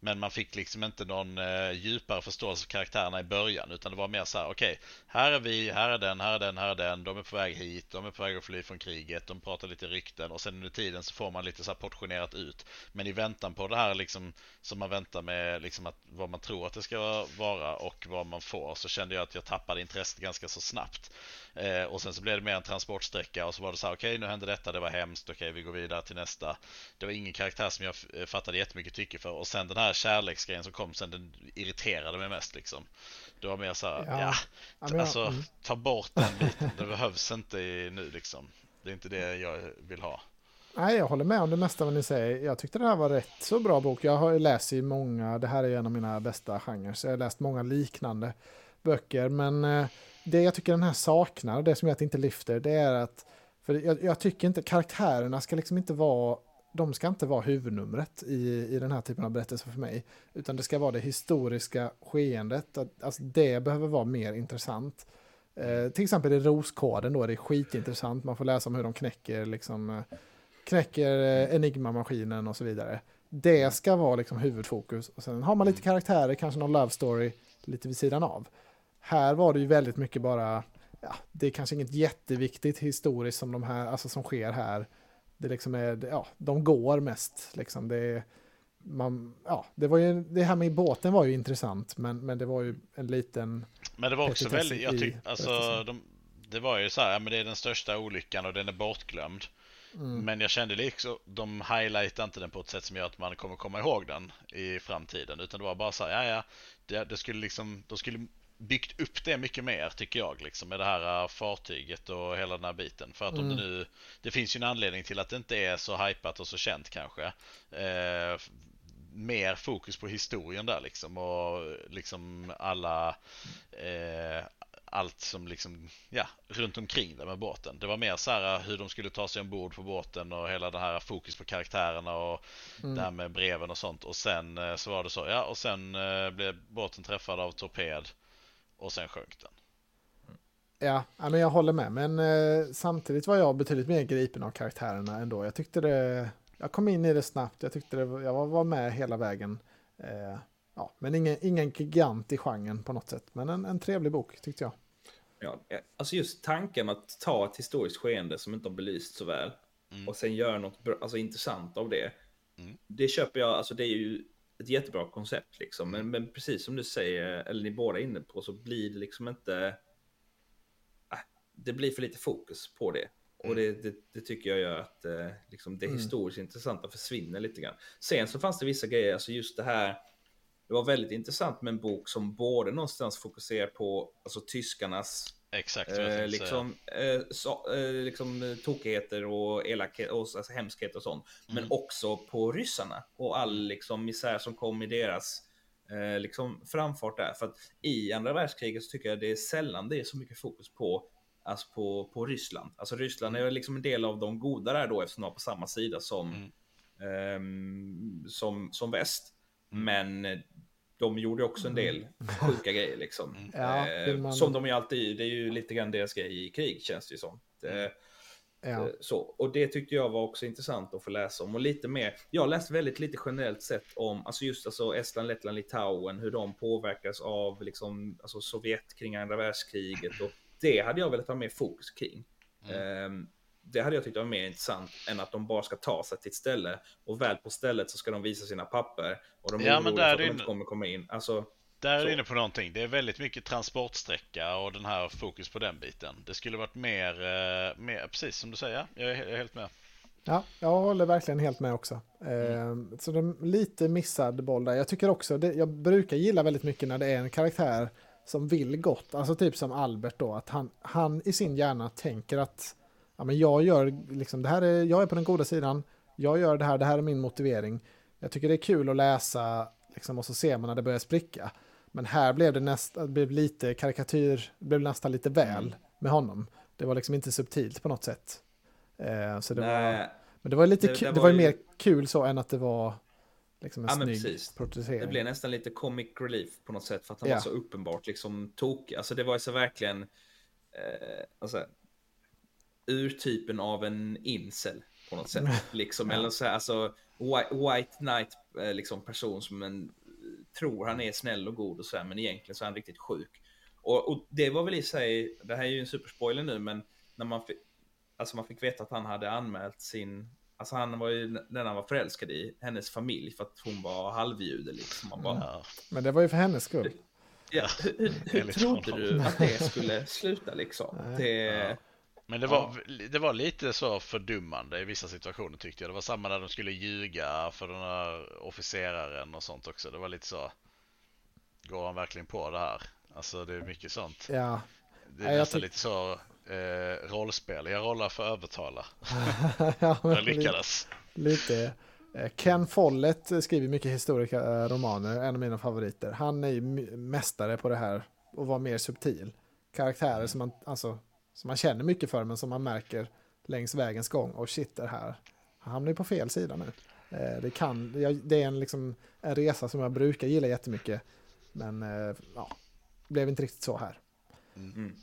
Men man fick liksom inte någon eh, djupare förståelse för karaktärerna i början utan det var mer så här: okej, okay, här är vi, här är den, här är den, här är den, de är på väg hit, de är på väg att fly från kriget, de pratar lite rykten och sen under tiden så får man lite så här portionerat ut. Men i väntan på det här liksom som man väntar med liksom att vad man tror att det ska vara och vad man får så kände jag att jag tappade intresset ganska så snabbt. Eh, och sen så blev det mer en transportsträcka och så var det så här, okej okay, nu hände detta, det var hemskt, okej okay, vi går vidare till nästa. Det var ingen karaktär som jag fattade jättemycket tycke för och sen den här kärleksgrejen som kom sen, den irriterade mig mest liksom. Det var mer så här, ja, ja alltså mm. ta bort den biten, det behövs inte nu liksom. Det är inte det jag vill ha. Nej, jag håller med om det mesta vad ni säger. Jag tyckte det här var rätt så bra bok. Jag har läst i många, det här är en av mina bästa genrer, så jag har läst många liknande böcker, men eh, det jag tycker den här saknar, och det som det inte lyfter, det är att för jag, jag, tycker inte karaktärerna ska liksom inte vara de ska inte vara huvudnumret i, i den här typen av berättelser för mig. Utan det ska vara det historiska skeendet. Att, alltså det behöver vara mer intressant. Eh, till exempel i Roskoden då är det skitintressant. Man får läsa om hur de knäcker, liksom, eh, knäcker eh, Enigma-maskinen och så vidare. Det ska vara liksom huvudfokus. Och sen har man lite karaktärer, kanske någon love story lite vid sidan av. Här var det ju väldigt mycket bara, ja, det är kanske inget jätteviktigt historiskt som de här, alltså som sker här. Det liksom är, ja, de går mest liksom. Det man, ja, det, var ju, det här med båten var ju intressant, men, men det var ju en liten... Men det var också väldigt, jag i tyck, alltså, de, det var ju så här, men det är den största olyckan och den är bortglömd. Mm. Men jag kände liksom, de highlightade inte den på ett sätt som gör att man kommer komma ihåg den i framtiden. Utan det var bara så här, ja ja, det, det skulle liksom, de skulle byggt upp det mycket mer tycker jag liksom med det här äh, fartyget och hela den här biten. För att om Mm. det nu, det finns ju en anledning till att det inte är så hypat och så känt kanske. Eh, mer fokus på historien där liksom och liksom alla eh, allt som liksom, ja, runt omkring det med båten. Det var mer så här hur de skulle ta sig ombord på båten och hela det här fokus på karaktärerna och Mm. det här med breven och sånt. Och sen eh, så var det så, ja, och sen eh, blev båten träffad av torped och sen sjönk den. Ja, men jag håller med. Men eh, samtidigt var jag betydligt mer gripen av karaktärerna ändå. Jag tyckte det... Jag kom in i det snabbt. Jag tyckte det, jag var, var med hela vägen. Eh, ja, men ingen, ingen gigant i genren på något sätt. Men en, en trevlig bok tyckte jag. Ja, alltså just tanken att ta ett historiskt skeende som inte har belyst så väl Mm. och sen göra något bra, alltså intressant av det. Mm. Det köper jag, alltså det är ju ett jättebra koncept liksom. Men, men precis som du säger, eller ni båda är inne på, så blir det liksom inte... Äh, det blir för lite fokus på det. Och det, det, det tycker jag gör att eh, liksom det Mm. historiskt intressanta försvinner lite grann. Sen så fanns det vissa grejer, alltså just det här. Det var väldigt intressant med en bok som både någonstans fokuserar på alltså, tyskarnas Exakt vad jag Eh, säga. liksom, eh, så, eh, liksom eh, tokigheter och elakhet och alltså, hemskhet och sånt. Men Mm. också på ryssarna och all liksom misär som kom i deras eh, liksom framfart där. För att i andra världskriget så tycker jag det är sällan det är så mycket fokus på Alltså på, på Ryssland. Alltså Ryssland är liksom en del av de goda där då eftersom de var på samma sida som, Mm. ehm, som, som väst. Mm. Men de gjorde också en del sjuka grejer liksom. Mm. Ja, Eh, man- Som de ju alltid, det är ju lite grann deras grej i krig känns det ju som. Mm. Eh, Ja. eh, Så, och det tyckte jag var också intressant att få läsa om. Och lite mer, jag har läst väldigt lite generellt sett om, alltså just alltså Estland, Lettland, Litauen, hur de påverkas av liksom, alltså Sovjet kring andra världskriget. Och det hade jag velat ha mer fokus kring. Mm. Eh, Det hade jag tyckt var mer intressant än att de bara ska ta sig till ett ställe och väl på stället så ska de visa sina papper och de är Ja, men oroliga där för att de inte in- kommer komma in. Alltså, Där är du inne på någonting. Det är väldigt mycket transportsträcka och den här fokus på den biten. Det skulle varit mer, eh, mer precis som du säger. Jag är he- jag är helt med. Ja, jag håller verkligen helt med också. Eh, så det är lite missad boll där. Jag tycker också, det, jag brukar gilla väldigt mycket när det är en karaktär som vill gott. Alltså typ som Albert då, att han, han i sin hjärna tänker att ja, men jag, gör, liksom, det här är, jag är på den goda sidan, jag gör det här, det här är min motivering. Jag tycker det är kul att läsa liksom, och så ser man när det börjar spricka. Men här blev det, nästa, det blev lite karikatyr, det blev nästan lite väl med honom. Det var liksom inte subtilt på något sätt. Eh, så det var... Men det var lite Det- kul, det det, var ju mer kul så än att det var liksom en Ja, snygg precis. Det blev nästan lite comic relief på något sätt för att han Ja. var så uppenbart liksom tokig. Alltså det var ju så verkligen eh, alltså, urtypen av en incel på något sätt. Liksom, Ja. Eller så här, alltså white, white knight eh, liksom person som en, tror han är snäll och god och så här, men egentligen så är han riktigt sjuk. Och, och det var väl i sig, det här är ju en superspoiler nu, men när man fick, alltså man fick veta att han hade anmält sin Alltså han var ju den han var förälskad i, hennes familj, för att hon var halvjude liksom. Man bara, Ja. Men det var ju för hennes skull. Ja, hur, hur, hur trodde honom. du att det skulle sluta liksom? Nej. Det, Ja. Men det var, det var lite så fördummande i vissa situationer tyckte jag. Det var samma när de skulle ljuga för den här officeraren och sånt också. Det var lite så. Går han verkligen på det här? Alltså det är mycket sånt. Ja, Det är jag nästan lite så eh, rollspel. Jag rollar för övertala. ja Jag lyckades. lite. Eh, Ken Follett skriver mycket historiska eh, romaner, en av mina favoriter. Han är ju mästare på det här och vara mer subtil. Karaktärer som man, alltså, som man känner mycket för men som man märker längs vägens gång. Och shit, det här, han hamnar ju på fel sida nu. Eh, Det, kan, det är- en, liksom, en resa som jag brukar gilla jättemycket. Men eh, ja, blev inte riktigt så här. mm,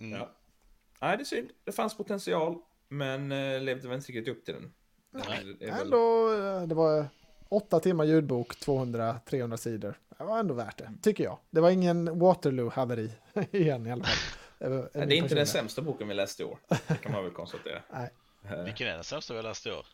Mm. ja. Nej, det är synd. Det fanns potential, men eh, levde väl inte riktigt upp till den. Nej. Det väl- Ändå, det var åtta timmar ljudbok, 200-300 sidor. Det var ändå värt det, tycker jag. Det var ingen Waterloo-haveri igen i alla fall. Nej, det är inte den sämsta boken vi läste i år. Det kan man väl konstatera. Nej. Eh, Vilken är den sämsta vi har läst i år?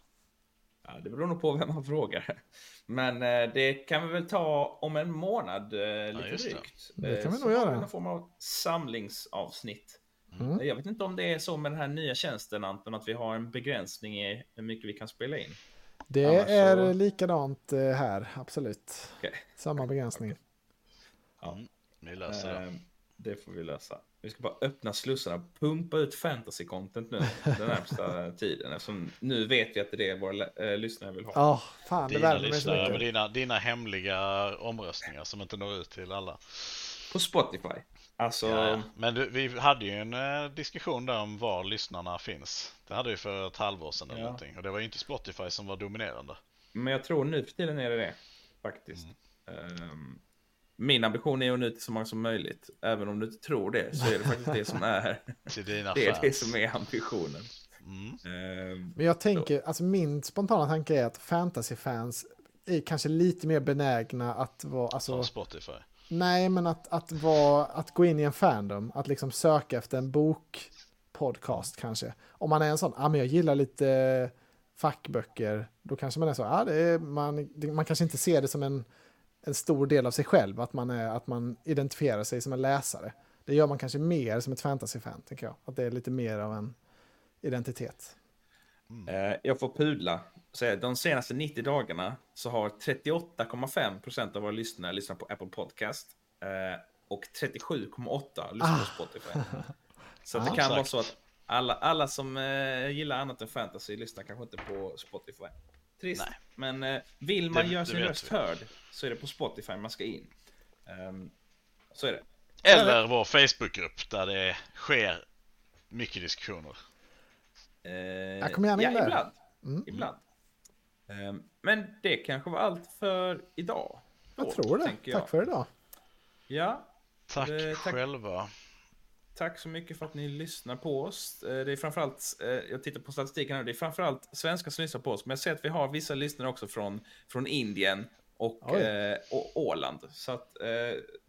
Ja, det beror nog på vem man frågar. Men eh, det kan vi väl ta om en månad, eh, lite det. drygt. Det kan vi nog göra. vi någon form av samlingsavsnitt. Mm. Jag vet inte om det är så med den här nya tjänsten Anton, att vi har en begränsning i hur mycket vi kan spela in. Det Annars är så- likadant här, absolut. Okej. Samma begränsning. Ja. Mm, vi löser det. Det får vi lösa. Vi ska bara öppna slussarna, pumpa ut fantasy-content nu den närmsta tiden. Eftersom nu vet vi att det är det våra äh, lyssnare vill ha. Ja, fan det Dina värmer mig så mycket. dina, dina hemliga omröstningar som inte når ut till alla. På Spotify. Alltså, Ja, men du, vi hade ju en eh, diskussion där om var lyssnarna finns. Det hade vi för ett halvår sedan eller Ja. någonting. Och det var ju inte Spotify som var dominerande. men jag tror nu för tiden är det det. Faktiskt. Ehm, min ambition är att nå ut till så många som möjligt. Även om du inte tror det så är det faktiskt det som är, Till dina det är, fans. det som är ambitionen. Mm. Ehm, Men jag tänker, alltså min spontana tanke är att fantasyfans är kanske lite mer benägna att vara, alltså, Som Spotify. nej men att, att vara, att gå in i en fandom, att liksom söka efter en bokpodcast kanske. Om man är en sån, ah, men jag gillar lite fackböcker, då kanske man är så, ah, det är, man, det, man kanske inte ser det som en, en stor del av sig själv, att man, är, att man identifierar sig som en läsare. Det gör man kanske mer som ett fantasyfan, tänker jag. Att det är lite mer av en identitet. Eh, jag får pudla. Så de senaste 90 dagarna så har 38,5% av våra lyssnare lyssnat på Apple Podcast. Eh, och 37,8 lyssnar på Spotify. Så att det Ah. kan vara Exakt. så att alla, alla som eh, gillar annat än fantasy lyssnar kanske inte på Spotify. Trist. Nej. Men eh, vill man Det- göra det sin röst vi. hörd så är det på Spotify man ska in. Ehm, så är det. Eller vår Facebookgrupp där det sker mycket diskussioner. Eh, Ja, kom gärna in ja, där. ibland. Mm. ibland. Ehm, men det kanske var allt för idag. Jag tror det. tänker jag. Tack för idag. Ja, Tack Eh, tack. själva. tack så mycket för att ni lyssnar på oss. Eh, Det är framförallt, eh, jag tittar på statistiken här, det är framförallt svenskar som lyssnar på oss. Men jag ser att vi har vissa lyssnare också från, från Indien och, eh, och Åland. Så att, eh,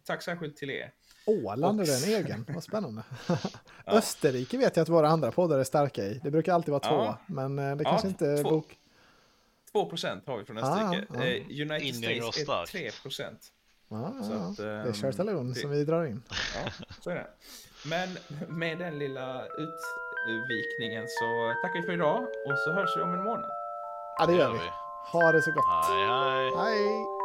tack särskilt till er. Åland är Och- den egen, vad spännande. Österrike vet jag att våra andra poddar är starka i. Det brukar alltid vara två, Ja. men eh, det Ja, kanske inte är två. bok... 2% har vi från Ah, Österrike. ja. Eh, United Indien går States är starkt. 3%. Ja, Så ja, att. Det är ehm, Chartalon det- som vi drar in. Ja, så är det. Men med den lilla utvikningen så tackar vi för idag och så hörs vi om en månad. Ja, det gör vi. vi. Ha det så gott. Hej hej. Hej!